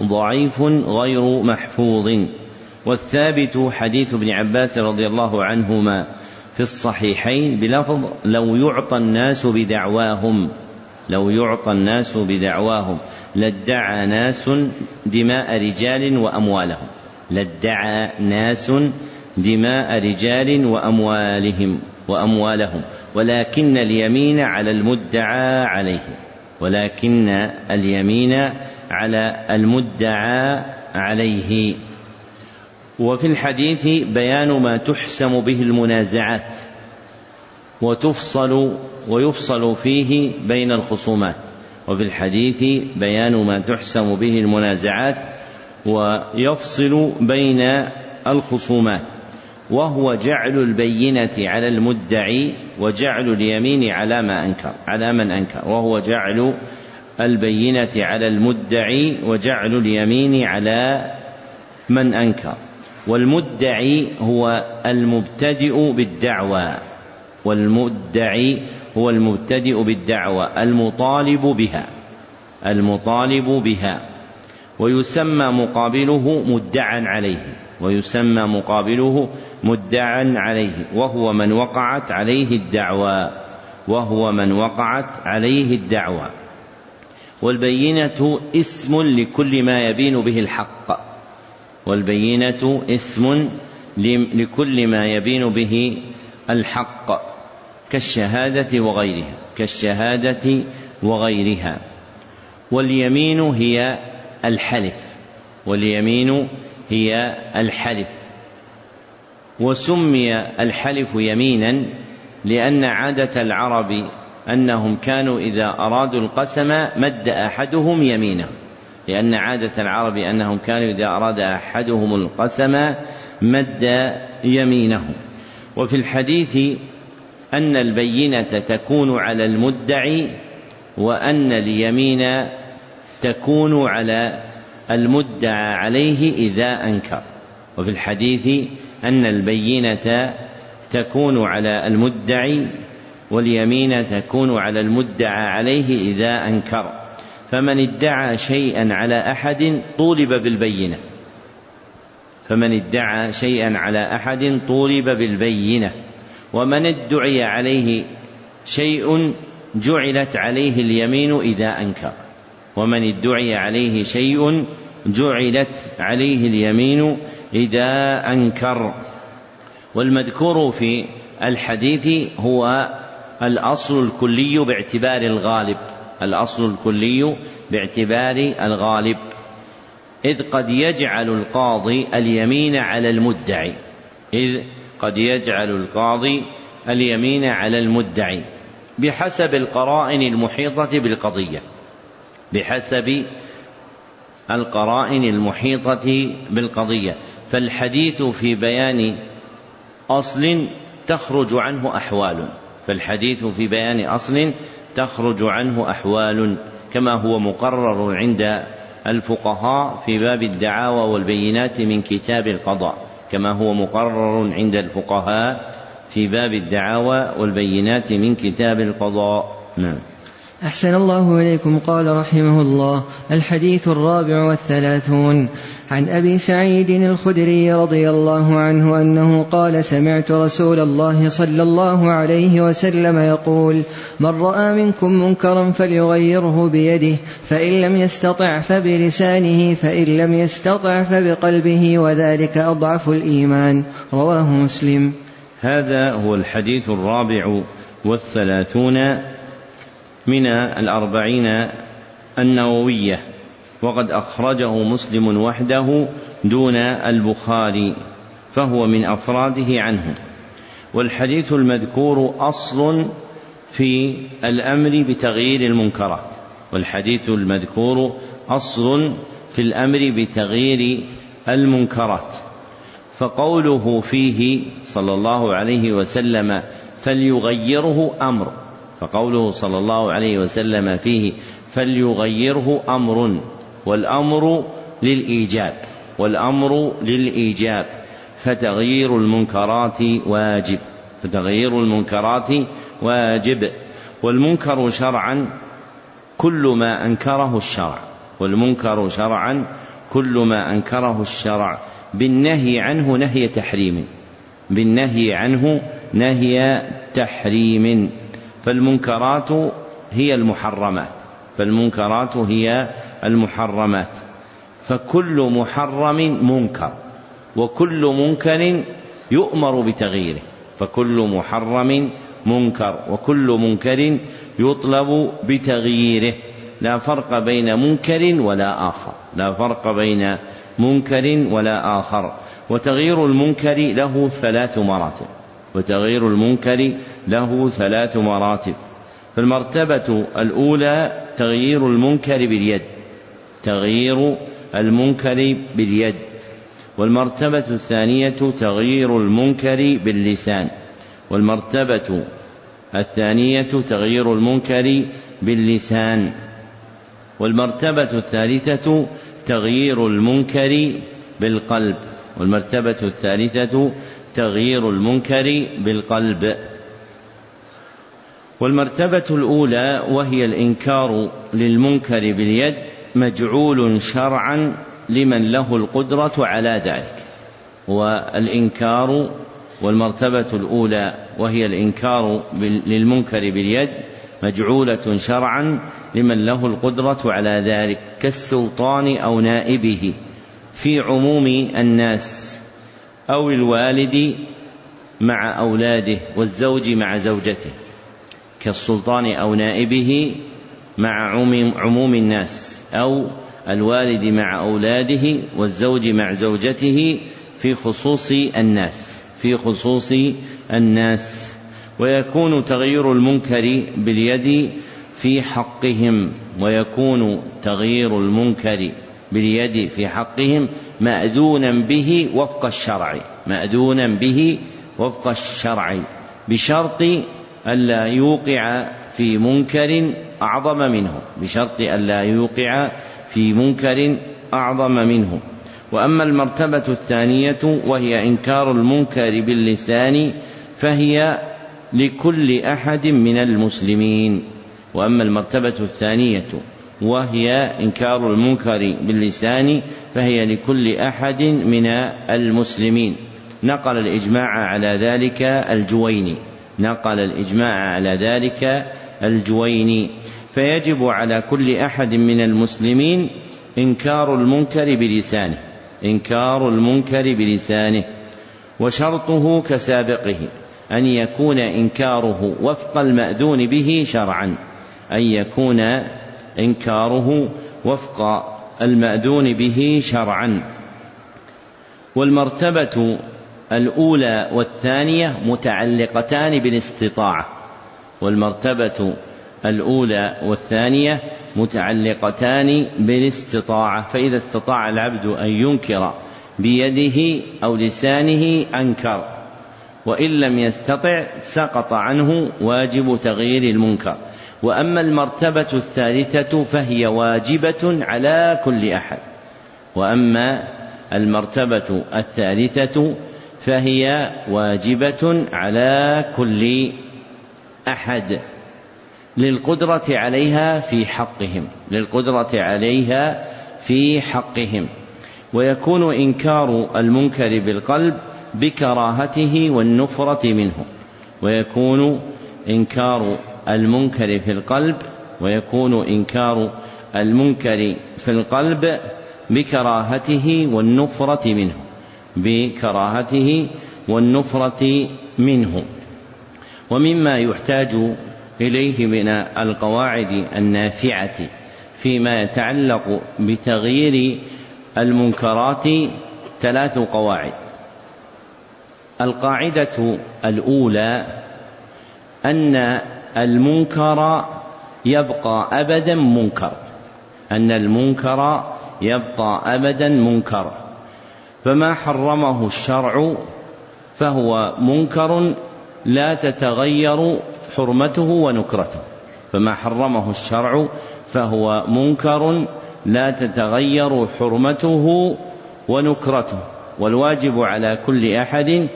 ضعيف غير محفوظ. والثابت حديث ابن عباس رضي الله عنهما في الصحيحين بلفظ لو يعطى الناس بدعواهم لو يعطى الناس بدعواهم لادعى ناس دماء رجال وأموالهم لادعى ناس دماء رجال وأموالهم وأموالهم ولكن اليمين على المدعى عليه ولكن اليمين على المدعى عليه. وفي الحديث بيان ما تحسم به المنازعات وتفصل ويفصل فيه بين الخصومات. وفي الحديث بيان ما تحسم به المنازعات ويفصل بين الخصومات. وهو جعل البينة على المدعي وجعل اليمين على ما أنكر على من أنكر. وهو جعل البينة على المدعي وجعل اليمين على من أنكر. والمدعي هو المبتدئ بالدعوى. والمدعي هو المبتدئ بالدعوى المطالب بها المطالب بها. ويسمى مقابله مدعا عليه ويسمى مقابله مدعا عليه. وهو من وقعت عليه الدعوى وهو من وقعت عليه الدعوى. والبينة اسم لكل ما يبين به الحق. والبينة اسم لكل ما يبين به الحق كالشهادة وغيرها كالشهادة وغيرها. واليمين هي الحلف واليمين هي الحلف. وسمي الحلف يمينا لأن عادة العرب أنهم كانوا إذا أرادوا القسم مد أحدهم يمينه. لأن عادة العرب أنهم كانوا إذا أراد أحدهم القسم مد يمينه. وفي الحديث أن البينة تكون على المدعي وأن اليمين تكون على المدعى عليه إذا أنكر. وفي الحديث أن البينة تكون على المدعي واليمين تكون على المدعى عليه إذا أنكر. فمن ادعى شيئا على أحد طولب بالبينة. فمن ادعى شيئا على أحد طولب بالبينة. ومن ادعي عليه شيء جعلت عليه اليمين إذا أنكر. ومن ادعي عليه شيء جعلت عليه اليمين إذا أنكر. والمذكور في الحديث هو الأصل الكلي باعتبار الغالب. الأصل الكلي باعتبار الغالب. إذ قد يجعل القاضي اليمين على المدعي. إذ قد يجعل القاضي اليمين على المدعي. بحسب القرائن المحيطة بالقضية. بحسب القرائن المحيطة بالقضية. فالحديث في بيان أصل تخرج عنه أحوال. فالحديث في بيان أصل تخرج عنه أحوال كما هو مقرر عند الفقهاء في باب الدعاوى والبينات من كتاب القضاء كما هو مقرر عند الفقهاء في باب الدعاوى والبينات من كتاب القضاء. نعم. أحسن الله إليكم. قال رحمه الله الحديث الرابع والثلاثون. عن أبي سعيد الخدري رضي الله عنه أنه قال سمعت رسول الله صلى الله عليه وسلم يقول من رأى منكم منكرا فليغيره بيده فإن لم يستطع فبلسانه فإن لم يستطع فبقلبه وذلك أضعف الإيمان. رواه مسلم. هذا هو الحديث الرابع والثلاثون. من الأربعين النووية وقد أخرجه مسلم وحده دون البخاري فهو من أفراده عنه. والحديث المذكور أصل في الأمر بتغيير المنكرات. والحديث المذكور أصل في الأمر بتغيير المنكرات. فقوله فيه صلى الله عليه وسلم فليغيره أمر. فقوله صلى الله عليه وسلم فيه فليغيره أمر والأمر للإيجاب والأمر للإيجاب فتغيير المنكرات واجب فتغيير المنكرات واجب والمنكر شرعا كل ما أنكره الشرع والمنكر شرعا كل ما أنكره الشرع بالنهي عنه نهي تحريم بالنهي عنه نهي تحريم. فالمنكرات هي المحرمات. فالمنكرات هي المحرمات. فكل محرم منكر وكل منكر يؤمر بتغييره. فكل محرم منكر وكل منكر يطلب بتغييره. لا فرق بين منكر ولا آخر. لا فرق بين منكر ولا آخر. وتغيير المنكر له ثلاث مراتب. وتغيير المنكر له ثلاث مراتب. فالمرتبة الأولى تغيير المنكر باليد. تغيير المنكر باليد. والمرتبة الثانية تغيير المنكر باللسان. والمرتبة الثانية تغيير المنكر باللسان. والمرتبة الثالثة تغيير المنكر بالقلب. والمرتبة الثالثة تغيير المنكر بالقلب. والمرتبة الأولى وهي الإنكار للمنكر باليد مجعول شرعا لمن له القدرة على ذلك. والإنكار والمرتبة الأولى وهي الإنكار للمنكر باليد مجعولة شرعا لمن له القدرة على ذلك كالسلطان أو نائبه. في عموم الناس أو الوالد مع أولاده والزوج مع زوجته كالسلطان أو نائبه مع عموم الناس أو الوالد مع أولاده والزوج مع زوجته في خصوص الناس في خصوص الناس. ويكون تغيير المنكر باليد في حقهم ويكون تغيير المنكر باليد في حقهم مأذونا به وفق الشرع مأذونا به وفق الشرع بشرط ألا يوقع في منكر أعظم منه بشرط ألا يوقع في منكر أعظم منه. وأما المرتبة الثانية وهي إنكار المنكر باللسان فهي لكل أحد من المسلمين. وأما المرتبة الثانية وهي إنكار المنكر باللسان فهي لكل أحد من المسلمين. نقل الإجماع على ذلك الجويني. نقل الإجماع على ذلك الجويني. فيجب على كل أحد من المسلمين إنكار المنكر بلسانه. إنكار المنكر بلسانه. وشرطه كسابقه. أن يكون إنكاره وفق المأذون به شرعا. أن يكون إنكاره وفق المأذون به شرعا. والمرتبة الأولى والثانية متعلقتان بالاستطاعة. والمرتبة الأولى والثانية متعلقتان بالاستطاعة. فإذا استطاع العبد أن ينكر بيده أو لسانه أنكر. وإن لم يستطع سقط عنه واجب تغيير المنكر. وأما المرتبة الثالثة فهي واجبة على كل أحد. وأما المرتبة الثالثة فهي واجبة على كل أحد. للقدرة عليها في حقهم. للقدرة عليها في حقهم. ويكون إنكار المنكر بالقلب بكراهته والنفرة منه. ويكون إنكار المنكر في القلب ويكون إنكار المنكر في القلب بكراهته والنفرة منه بكراهته والنفرة منه. ومما يحتاج إليه من القواعد النافعة فيما يتعلق بتغيير المنكرات ثلاث قواعد. القاعدة الأولى أن المنكر يبقى أبدا منكر أن المنكر يبقى أبدا منكر. فما حرمه الشرع فهو منكر لا تتغير حرمته ونكرته. فما حرمه الشرع فهو منكر لا تتغير حرمته ونكرته. والواجب على كل أحد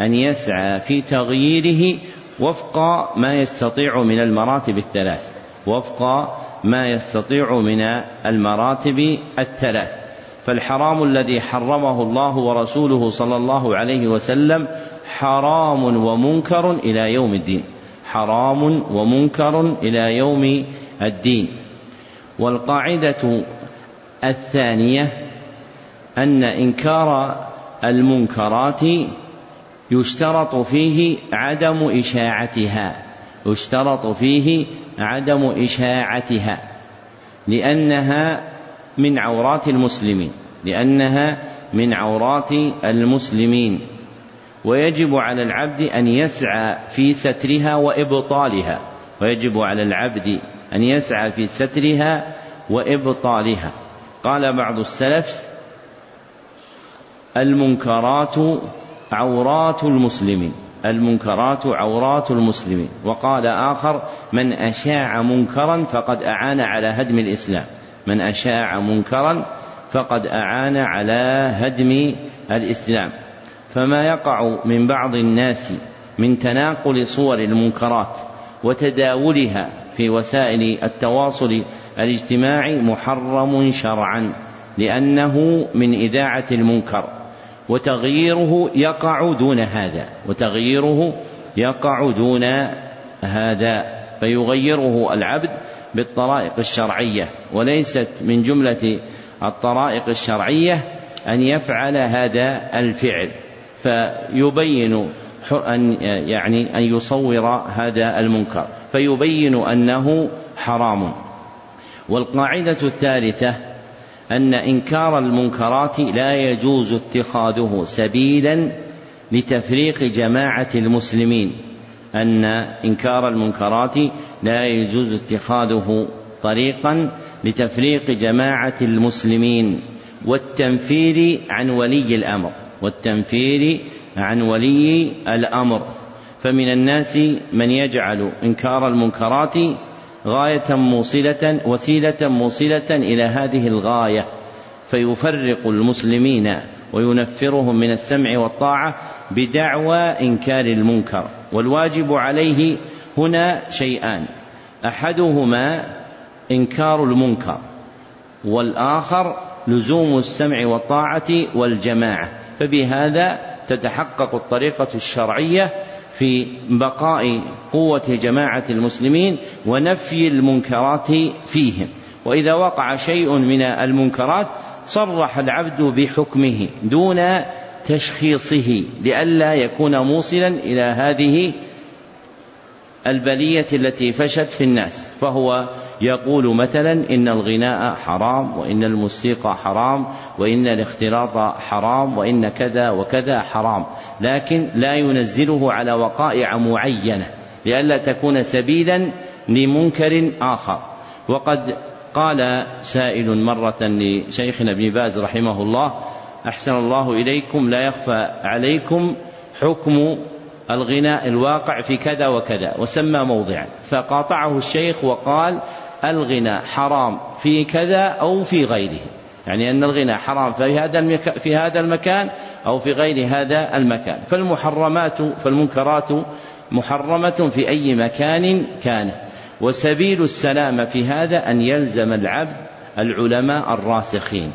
أن يسعى في تغييره وفق ما يستطيع من المراتب الثلاث. وفق ما يستطيع من المراتب الثلاث. فالحرام الذي حرمه الله ورسوله صلى الله عليه وسلم حرام ومنكر إلى يوم الدين. حرام ومنكر إلى يوم الدين. والقاعدة الثانية أن إنكار المنكرات يشترط فيه عدم إشاعتها يشترط فيه عدم إشاعتها لأنها من عورات المسلمين لأنها من عورات المسلمين. ويجب على العبد أن يسعى في سترها وإبطالها ويجب على العبد أن يسعى في سترها وإبطالها. قال بعض السلف المنكرات عورات المسلمين المنكرات عورات المسلمين وقال آخر من أشاع منكرا فقد أعان على هدم الإسلام. من أشاع منكرا فقد أعان على هدم الإسلام. فما يقع من بعض الناس من تناقل صور المنكرات وتداولها في وسائل التواصل الاجتماعي محرم شرعا لأنه من إذاعة المنكر. وتغييره يقع دون هذا وتغييره يقع دون هذا فيغيره العبد بالطرائق الشرعية وليست من جملة الطرائق الشرعية أن يفعل هذا الفعل فيبين أن يعني أن يصور هذا المنكر فيبين أنه حرام. والقاعدة الثالثة أن إنكار المنكرات لا يجوز اتخاذه سبيلا لتفريق جماعة المسلمين أن إنكار المنكرات لا يجوز اتخاذه طريقا لتفريق جماعة المسلمين والتنفير عن ولي الأمر والتنفير عن ولي الأمر. فمن الناس من يجعل إنكار المنكرات غاية موصلة وسيلة موصلة إلى هذه الغاية. فيفرق المسلمين وينفرهم من السمع والطاعة بدعوى إنكار المنكر. والواجب عليه هنا شيئان. أحدهما إنكار المنكر والآخر لزوم السمع والطاعة والجماعة. فبهذا تتحقق الطريقة الشرعية في بقاء قوة جماعة المسلمين ونفي المنكرات فيهم. وإذا وقع شيء من المنكرات صرح العبد بحكمه دون تشخيصه لئلا يكون موصلا إلى هذه البلية التي فشت في الناس فهو يقول مثلا إن الغناء حرام وإن الموسيقى حرام وإن الاختلاط حرام وإن كذا وكذا حرام. لكن لا ينزله على وقائع معينة لئلا تكون سبيلا لمنكر آخر. وقد قال سائل مرة لشيخنا ابن باز رحمه الله أحسن الله إليكم لا يخفى عليكم حكم الغناء الواقع في كذا وكذا وسمى موضعا. فقاطعه الشيخ وقال الغناء حرام في كذا أو في غيره. يعني أن الغنى حرام في هذا في هذا المكان أو في غير هذا المكان. فالمحرمات فالمنكرات محرمة في أي مكان كانت وسبيل السلامة في هذا أن يلزم العبد العلماء الراسخين.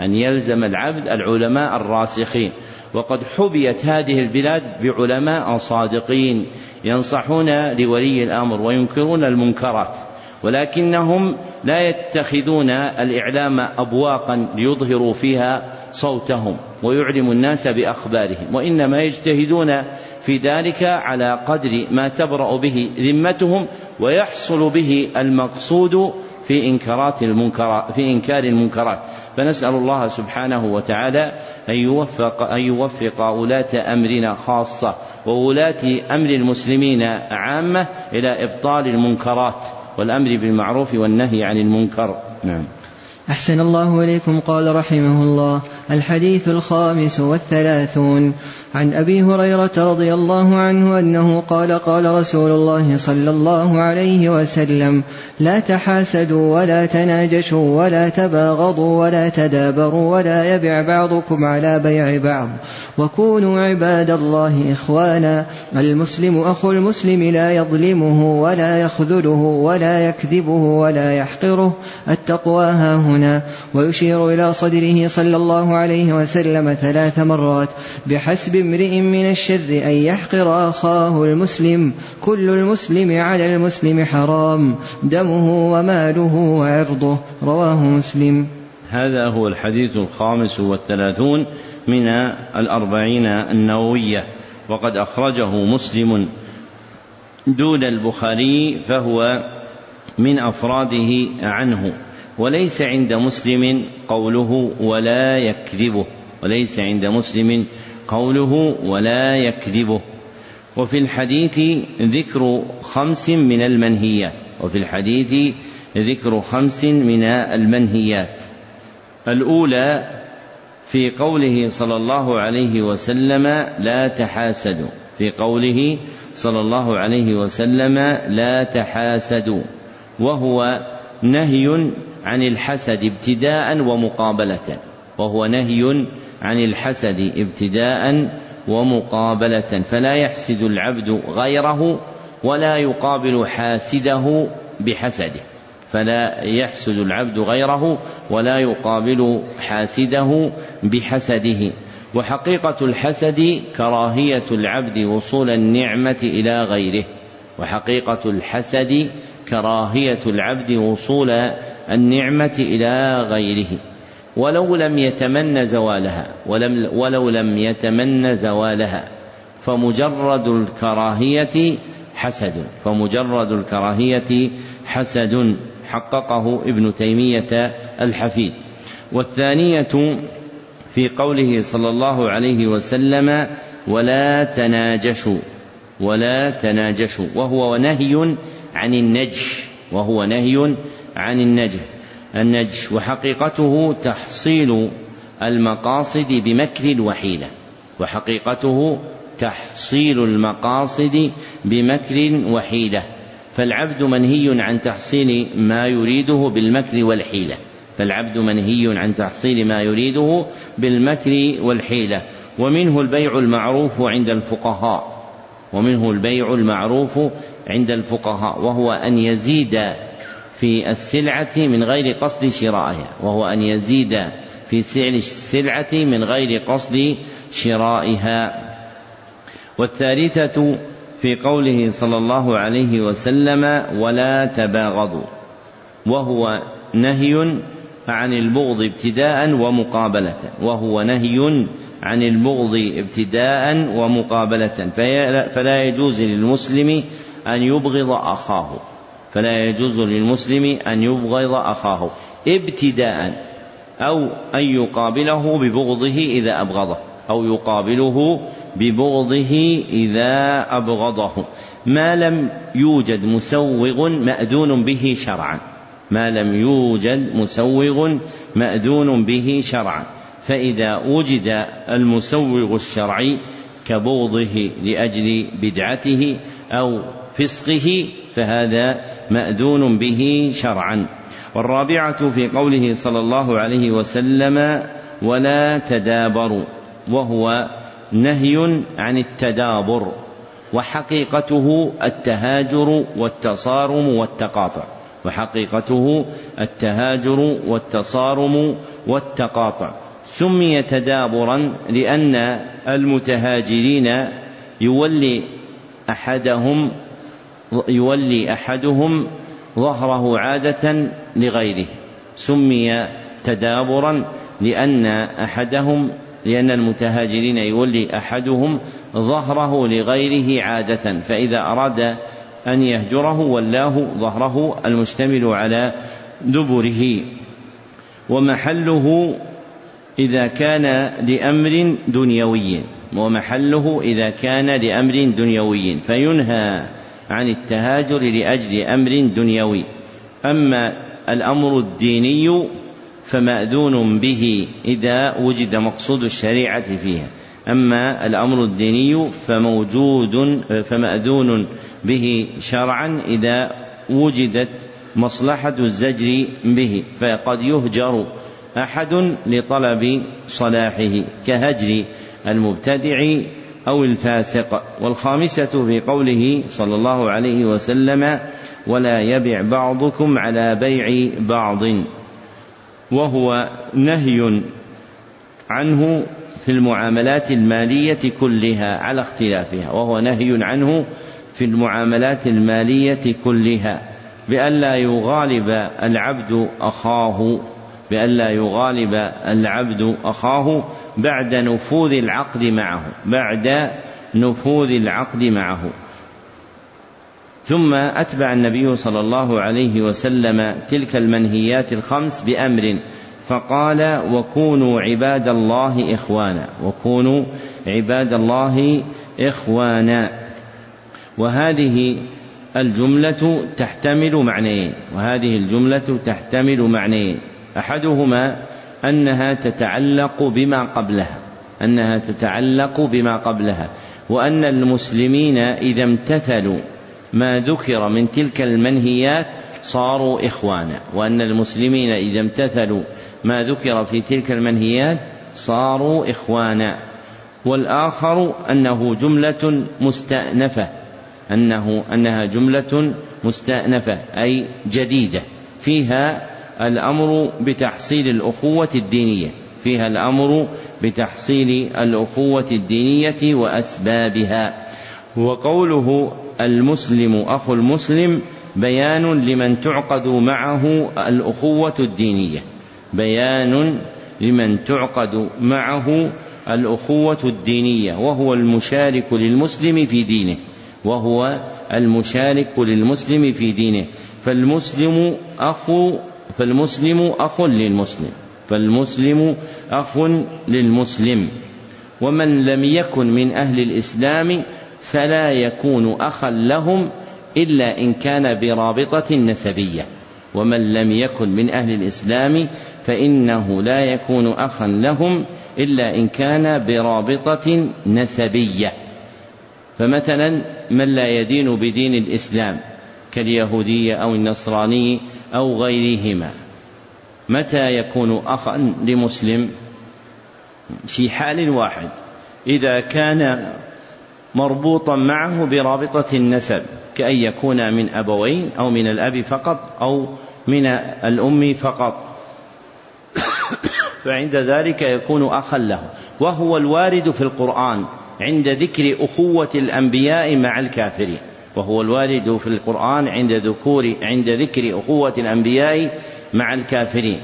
أن يلزم العبد العلماء الراسخين. وقد حبيت هذه البلاد بعلماء صادقين ينصحون لولي الأمر وينكرون المنكرات ولكنهم لا يتخذون الإعلام أبواقا ليظهروا فيها صوتهم ويعلموا الناس بأخبارهم وإنما يجتهدون في ذلك على قدر ما تبرأ به ذمتهم ويحصل به المقصود في إنكارات المنكرات في إنكار المنكرات. فنسأل الله سبحانه وتعالى أن يوفق أن يوفق ولاة أمرنا خاصة وولاة أمر المسلمين عامة إلى إبطال المنكرات والأمر بالمعروف والنهي عن المنكر. نعم. أحسن الله إليكم قال رحمه الله. الحديث الخامس والثلاثون. عن أبي هريرة رضي الله عنه أنه قال قال رسول الله صلى الله عليه وسلم لا تحاسدوا ولا تناجشوا ولا تباغضوا ولا تدابروا ولا يبع بعضكم على بيع بعض. وكونوا عباد الله إخوانا. المسلم أخو المسلم لا يظلمه ولا يخذله ولا يكذبه ولا يحقره. التقوى ها هنا ويشير إلى صدره صلى الله عليه وسلم ثلاث مرات بحسب امرئ من الشر أن يحقر أخاه المسلم كل المسلم على المسلم حرام دمه وماله وعرضه رواه مسلم. هذا هو الحديث الخامس والثلاثون من الأربعين النووية. وقد أخرجه مسلم دون البخاري فهو من أفراده عنه. وليس عند مسلم قوله ولا يكذبه. وليس عند مسلم قوله ولا يكذبه. وفي الحديث ذكر خمس من المنهيات. وفي الحديث ذكر خمس من المنهيات. الأولى في قوله صلى الله عليه وسلم لا تحاسدوا. في قوله صلى الله عليه وسلم لا تحاسدوا. وهو نهي عن الحسد ابتداء ومقابلة وهو نهي عن الحسد ابتداء ومقابلة. فلا يحسد العبد غيره ولا يقابل حاسده بحسده. فلا يحسد العبد غيره ولا يقابل حاسده بحسده. وحقيقة الحسد كراهية العبد وصول النعمة إلى غيره. وحقيقة الحسد كراهية العبد وصول النعمة إلى غيره. ولو لم يتمن زوالها ولم ولو لم يتمن زوالها فمجرد الكراهية حسد. فمجرد الكراهية حسد حققه ابن تيمية الحفيد. والثانية في قوله صلى الله عليه وسلم ولا تناجشوا ولا تناجشوا. وهو نهي عن النجش وهو نهي عن النجش النجش وحقيقته تحصيل المقاصد بمكر وحيلة وحقيقته تحصيل المقاصد بمكر وحيلة فالعبد منهي عن تحصيل ما يريده بالمكر والحيلة. فالعبد منهي عن تحصيل ما يريده بالمكر والحيلة. ومنه البيع المعروف عند الفقهاء. ومنه البيع المعروف عند الفقهاء. وهو أن يزيد في السلعة من غير قصد شرائها وهو أن يزيد في سعر السلعة من غير قصد شرائها. والثالثة في قوله صلى الله عليه وسلم ولا تباغضوا وهو نهي عن البغض ابتداء ومقابلة وهو نهي عن البغض ابتداء ومقابلة فلا يجوز للمسلم أن يبغض أخاه. فلا يجوز للمسلم أن يبغض أخاه ابتداء أو أن يقابله ببغضه إذا أبغضه أو يقابله ببغضه إذا أبغضه. ما لم يوجد مسوغ مأذون به شرعا. ما لم يوجد مسوغ مأذون به شرعا. فإذا وجد المسوغ الشرعي كبغضه لأجل بدعته أو فسقه فهذا مأذون به شرعا. والرابعة في قوله صلى الله عليه وسلم ولا تدابروا وهو نهي عن التدابر وحقيقته التهاجر والتصارم والتقاطع. وحقيقته التهاجر والتصارم والتقاطع. سمي تدابرا لأن المتهاجرين يولي أحدهم يولي أحدهم ظهره عادة لغيره سمي تدابرا لأن أحدهم لأن المتهاجرين يولي أحدهم ظهره لغيره عادة فإذا أراد أن يهجره ولاه ظهره المشتمل على دبره. ومحله إذا كان لأمر دنيوي ومحله إذا كان لأمر دنيوي فينهى عن التهاجر لأجل أمر دنيوي. أما الأمر الديني فمأذون به إذا وجد مقصود الشريعة فيها. أما الأمر الديني فموجود فمأذون به شرعا إذا وجدت مصلحة الزجر به. فقد يهجر أحد لطلب صلاحه كهجر المبتدع أو الفاسق والخامسة في قوله صلى الله عليه وسلم ولا يبع بعضكم على بيع بعض وهو نهي عنه في المعاملات المالية كلها على اختلافها. وهو نهي عنه في المعاملات المالية كلها. بألا يغالب العبد أخاه بألا يغالب العبد أخاه بعد نفوذ العقد معه بعد نفوذ العقد معه. ثم أتبع النبي صلى الله عليه وسلم تلك المنهيات الخمس بأمر فقال وكونوا عباد الله إخوانا وكونوا عباد الله إخوانا. وهذه الجملة تحتمل معنيين وهذه الجملة تحتمل معنيين. أحدهما أنها تتعلق بما قبلها أنها تتعلق بما قبلها وأن المسلمين إذا امتثلوا ما ذكر من تلك المنهيات صاروا إخوانا وأن المسلمين إذا امتثلوا ما ذكر في تلك المنهيات صاروا إخوانا. والآخر أنه جملة مستأنفة أنه أنها جملة مستأنفة أي جديدة فيها الأمر بتحصيل الأخوة الدينية فيها الأمر بتحصيل الأخوة الدينية وأسبابها. وقوله المسلم أخو المسلم بيان لمن تعقد معه الأخوة الدينية بيان لمن تعقد معه الأخوة الدينية وهو المشارك للمسلم في دينه وهو المشارك للمسلم في دينه. فالمسلم أخو فالمسلم أخ للمسلم فالمسلم أخ للمسلم. ومن لم يكن من أهل الإسلام فلا يكون أخا لهم إلا إن كان برابطة نسبية. ومن لم يكن من أهل الإسلام فإنه لا يكون أخا لهم إلا إن كان برابطة نسبية. فمثلا من لا يدين بدين الإسلام كاليهودية أو النصراني أو غيرهما. متى يكون أخا لمسلم؟ في حال واحد. إذا كان مربوطا معه برابطة النسب كأن يكون من أبوين أو من الأب فقط أو من الأم فقط. فعند ذلك يكون أخا له. وهو الوارد في القرآن عند ذكر أخوة الأنبياء مع الكافرين. وهو الوارد في القرآن عند ذكور عند ذكر أخوة الأنبياء مع الكافرين.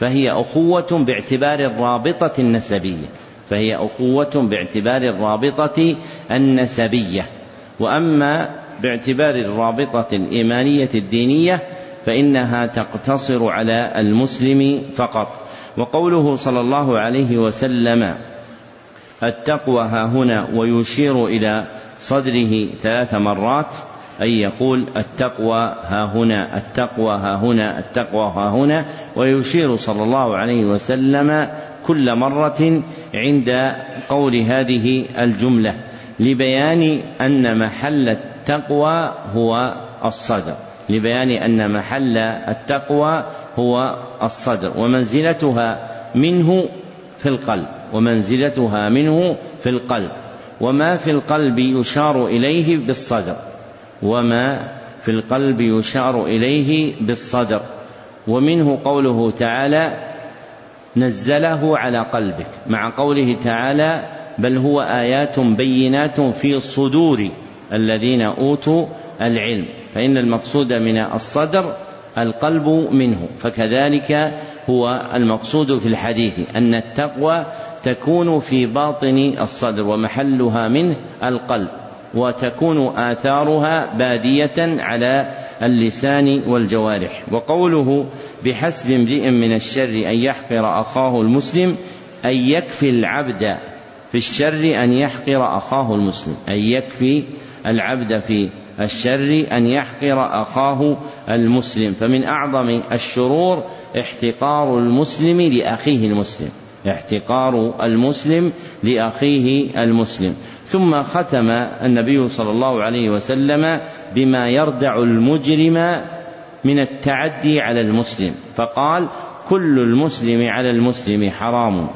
فهي أخوة باعتبار الرابطة النسبية. فهي أخوة باعتبار الرابطة النسبية. وأما باعتبار الرابطة الإيمانية الدينية فإنها تقتصر على المسلم فقط. وقوله صلى الله عليه وسلم التقوى ها هنا ويشير إلى صدره ثلاث مرات أي يقول التقوى ها هنا التقوى ها هنا التقوى ها هنا ويشير صلى الله عليه وسلم كل مرة عند قول هذه الجملة لبيان أن محل التقوى هو الصدر لبيان أن محل التقوى هو الصدر ومنزلتها منه في القلب ومنزلتها منه في القلب وما في القلب يشار إليه بالصدر وما في القلب يشار إليه بالصدر. ومنه قوله تعالى نزله على قلبك مع قوله تعالى بل هو آيات بينات في صدور الذين أوتوا العلم. فإن المقصود من الصدر القلب منه فكذلك هو المقصود في الحديث أن التقوى تكون في باطن الصدر ومحلها منه القلب وتكون آثارها بادية على اللسان والجوارح. وقوله بحسب امرئ من الشر أن يحقر أخاه المسلم أن يكفي العبد في الشر أن يحقر أخاه المسلم أن يكفي العبد في الشر أن يحقر أخاه المسلم. فمن أعظم الشرور احتقار المسلم لأخيه المسلم. احتقار المسلم لأخيه المسلم. ثم ختم النبي صلى الله عليه وسلم بما يردع المجرم من التعدي على المسلم. فقال كل المسلم على المسلم حرام.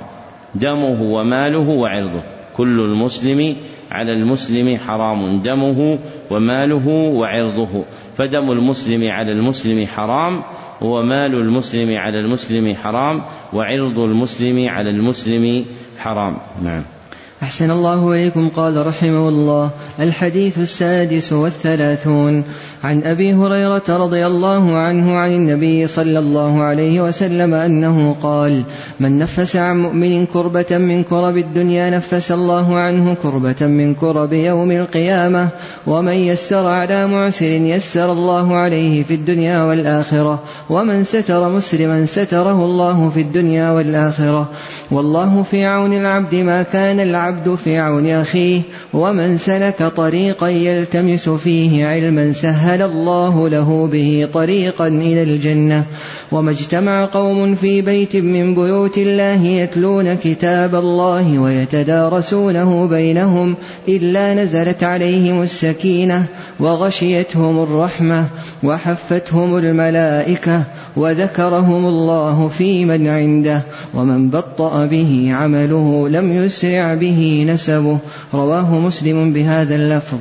دمه وماله وعرضه. كل المسلم على المسلم حرام. دمه وماله وعرضه. فدم المسلم على المسلم حرام. ومال المسلم على المسلم حرام وعرض المسلم على المسلم حرام. نعم. أحسن الله إليكم قال رحمه الله. الحديث السادس والثلاثون. عن أبي هريرة رضي الله عنه عن النبي صلى الله عليه وسلم أنه قال من نفس عن مؤمن كربة من كرب الدنيا نفس الله عنه كربة من كرب يوم القيامة ومن يسر على معسر يسر الله عليه في الدنيا والآخرة ومن ستر مسلما ستره الله في الدنيا والآخرة. والله في عون العبد ما كان العبد في عون أخيه ومن سلك طريقا يلتمس فيه علما سهل الله له به طريقا إلى الجنة. وما اجتمع قوم في بيت من بيوت الله يتلون كتاب الله ويتدارسونه بينهم إلا نزلت عليهم السكينة وغشيتهم الرحمة وحفتهم الملائكة وذكرهم الله في من عنده ومن بطأ به عمله لم يسرع به نسبه. رواه مسلم بهذا اللفظ.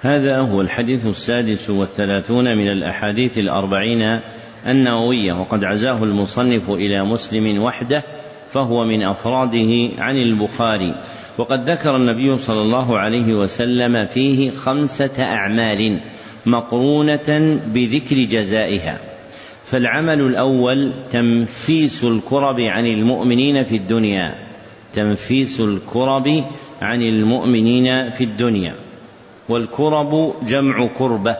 هذا هو الحديث السادس والثلاثون من الأحاديث الأربعين النووية وقد عزاه المصنف إلى مسلم وحده فهو من أفراده عن البخاري. وقد ذكر النبي صلى الله عليه وسلم فيه خمسة أعمال مقرونة بذكر جزائها. فالعمل الأول تنفيس الكرب عن المؤمنين في الدنيا. تنفيس الكرب عن المؤمنين في الدنيا. والكرب جمع كربة.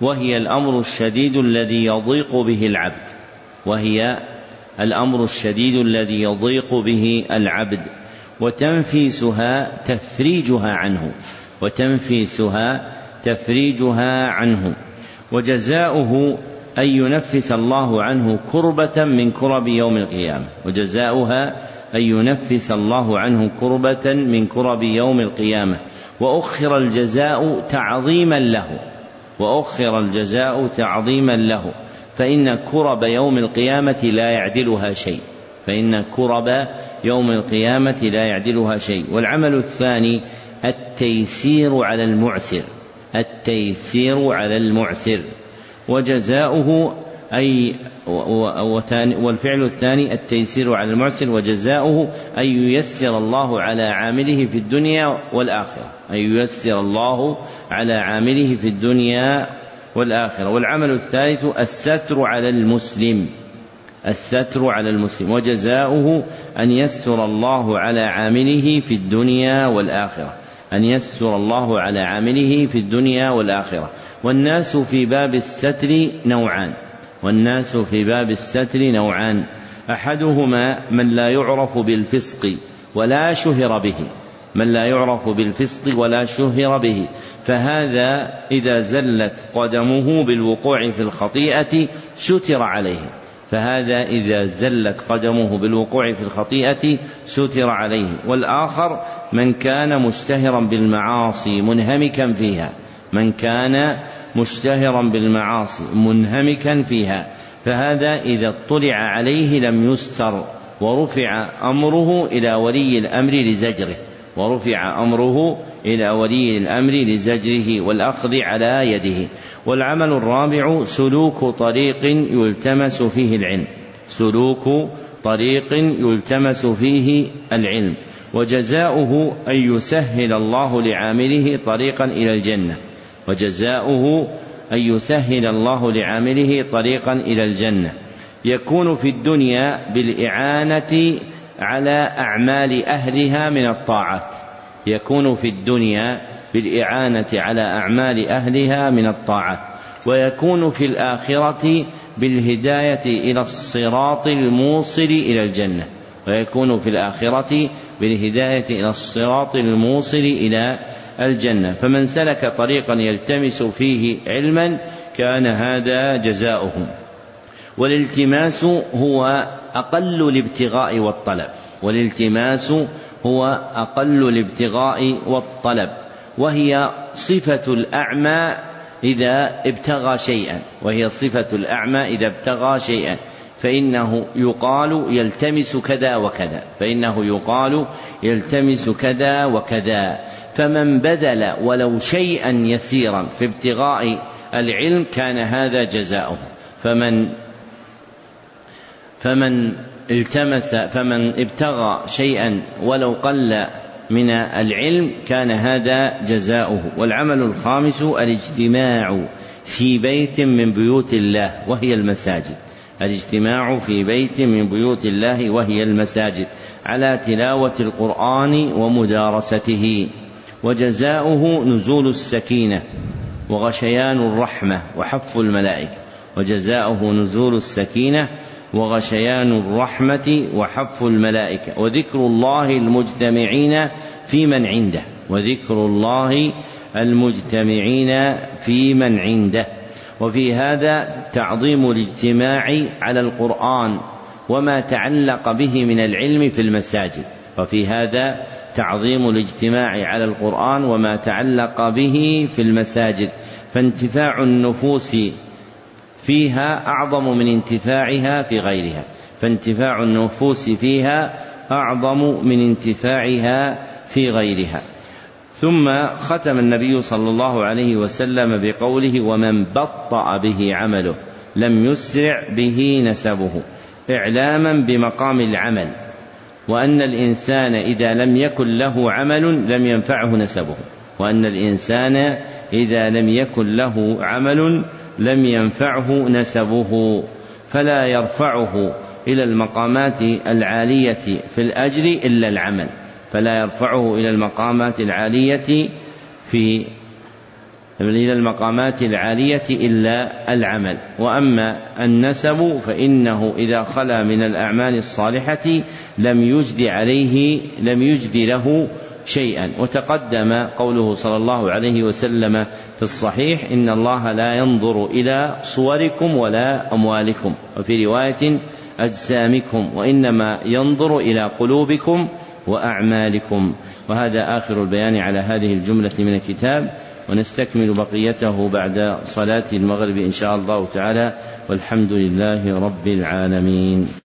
وهي الأمر الشديد الذي يضيق به العبد. وهي الأمر الشديد الذي يضيق به العبد. وتنفيسها تفريجها عنه. وتنفيسها تفريجها عنه. وجزاؤه أن ينفس الله عنه كربة من كرب يوم القيامة وجزاؤها أن ينفس الله عنه كربة من كرب يوم القيامة. وأخر الجزاء تعظيما له وأخر الجزاء تعظيما له. فإن كرب يوم القيامة لا يعدلها شيء. فإن كرب يوم القيامة لا يعدلها شيء. والعمل الثاني التيسير على المعسر التيسير على المعسر. وجزاؤه أي والفعل الثاني التيسير على المعسر وجزاؤه أن ييسر الله على عامله في الدنيا والآخرة. أن ييسر الله على عامله في الدنيا والآخرة. والعمل الثالث الستر على المسلم. الستر على المسلم. وجزاؤه أن يستر الله على عامله في الدنيا والآخرة. أن يستر الله على عامله في الدنيا والآخرة. والناس في باب الستر نوعان. والناس في باب الستر نوعان. أحدهما من لا يعرف بالفسق ولا شهر به. من لا يعرف بالفسق ولا شهر به. فهذا إذا زلت قدمه بالوقوع في الخطيئة ستر عليه. فهذا إذا زلت قدمه بالوقوع في الخطيئة ستر عليه. والآخر من كان مشتهرا بالمعاصي منهمكا فيها. من كان مشتهرا بالمعاصي منهمكا فيها. فهذا إذا اطلع عليه لم يستر. ورفع أمره إلى ولي الأمر لزجره. ورفع أمره إلى ولي الأمر لزجره والأخذ على يده. والعمل الرابع سلوك طريق يلتمس فيه العلم. سلوك طريق يلتمس فيه العلم. وجزاؤه أن يسهل الله لعامله طريقا إلى الجنة. وجزاؤه أن يسهل الله لعامله طريقا إلى الجنة. يكون في الدنيا بالإعانة على أعمال أهلها من الطاعات. يكون في الدنيا بالإعانة على أعمال أهلها من الطاعات. ويكون في الآخرة بالهداية إلى الصراط الموصل إلى الجنة. ويكون في الآخرة بالهداية إلى الصراط الموصل إلى الجنة. فمن سلك طريقا يلتمس فيه علما كان هذا جزاؤه والالتماس هو أقل الابتغاء والطلب. والالتماس هو أقل الابتغاء والطلب. وهي صفة الأعمى إذا ابتغى شيئا. وهي صفة الأعمى إذا ابتغى شيئا. فإنه يقال يلتمس كذا وكذا. فإنه يقال يلتمس كذا وكذا. فمن بذل ولو شيئا يسيرا في ابتغاء العلم كان هذا جزاؤه. فمن فمن التمس فمن ابتغى شيئا ولو قل من العلم كان هذا جزاؤه. والعمل الخامس الاجتماع في بيت من بيوت الله وهي المساجد. الاجتماع في بيت من بيوت الله وهي المساجد على تلاوة القرآن ومدارسته. وجزاؤه نزول السكينة وغشيان الرحمة وحف الملائكة. وجزاؤه نزول السكينة وغشيان الرحمة وحف الملائكة. وذكر الله المجتمعين في من عنده. وذكر الله المجتمعين في من عنده. وفي هذا تعظيم الاجتماع على القرآن وما تعلق به من العلم في المساجد. وفي هذا تعظيم الاجتماع على القرآن وما تعلق به في المساجد. فانتفاع النفوس فيها أعظم من انتفاعها في غيرها. فانتفاع النفوس فيها أعظم من انتفاعها في غيرها. ثم ختم النبي صلى الله عليه وسلم بقوله ومن بطأ به عمله لم يسرع به نسبه إعلاما بمقام العمل وأن الإنسان إذا لم يكن له عمل لم ينفعه نسبه وأن الإنسان إذا لم يكن له عمل لم ينفعه نسبه فلا يرفعه إلى المقامات العالية في الأجر إلا العمل. فلا يرفعه إلى المقامات العالية في إلى المقامات العالية إلا العمل. وأما النسب فإنه إذا خلا من الأعمال الصالحة لم يجد عليه لم يجد له شيئا. وتقدم قوله صلى الله عليه وسلم في الصحيح إن الله لا ينظر إلى صوركم ولا أموالكم. وفي رواية أجسامكم وإنما ينظر إلى قلوبكم وأعمالكم. وهذا آخر البيان على هذه الجملة من الكتاب ونستكمل بقيته بعد صلاة المغرب إن شاء الله تعالى والحمد لله رب العالمين.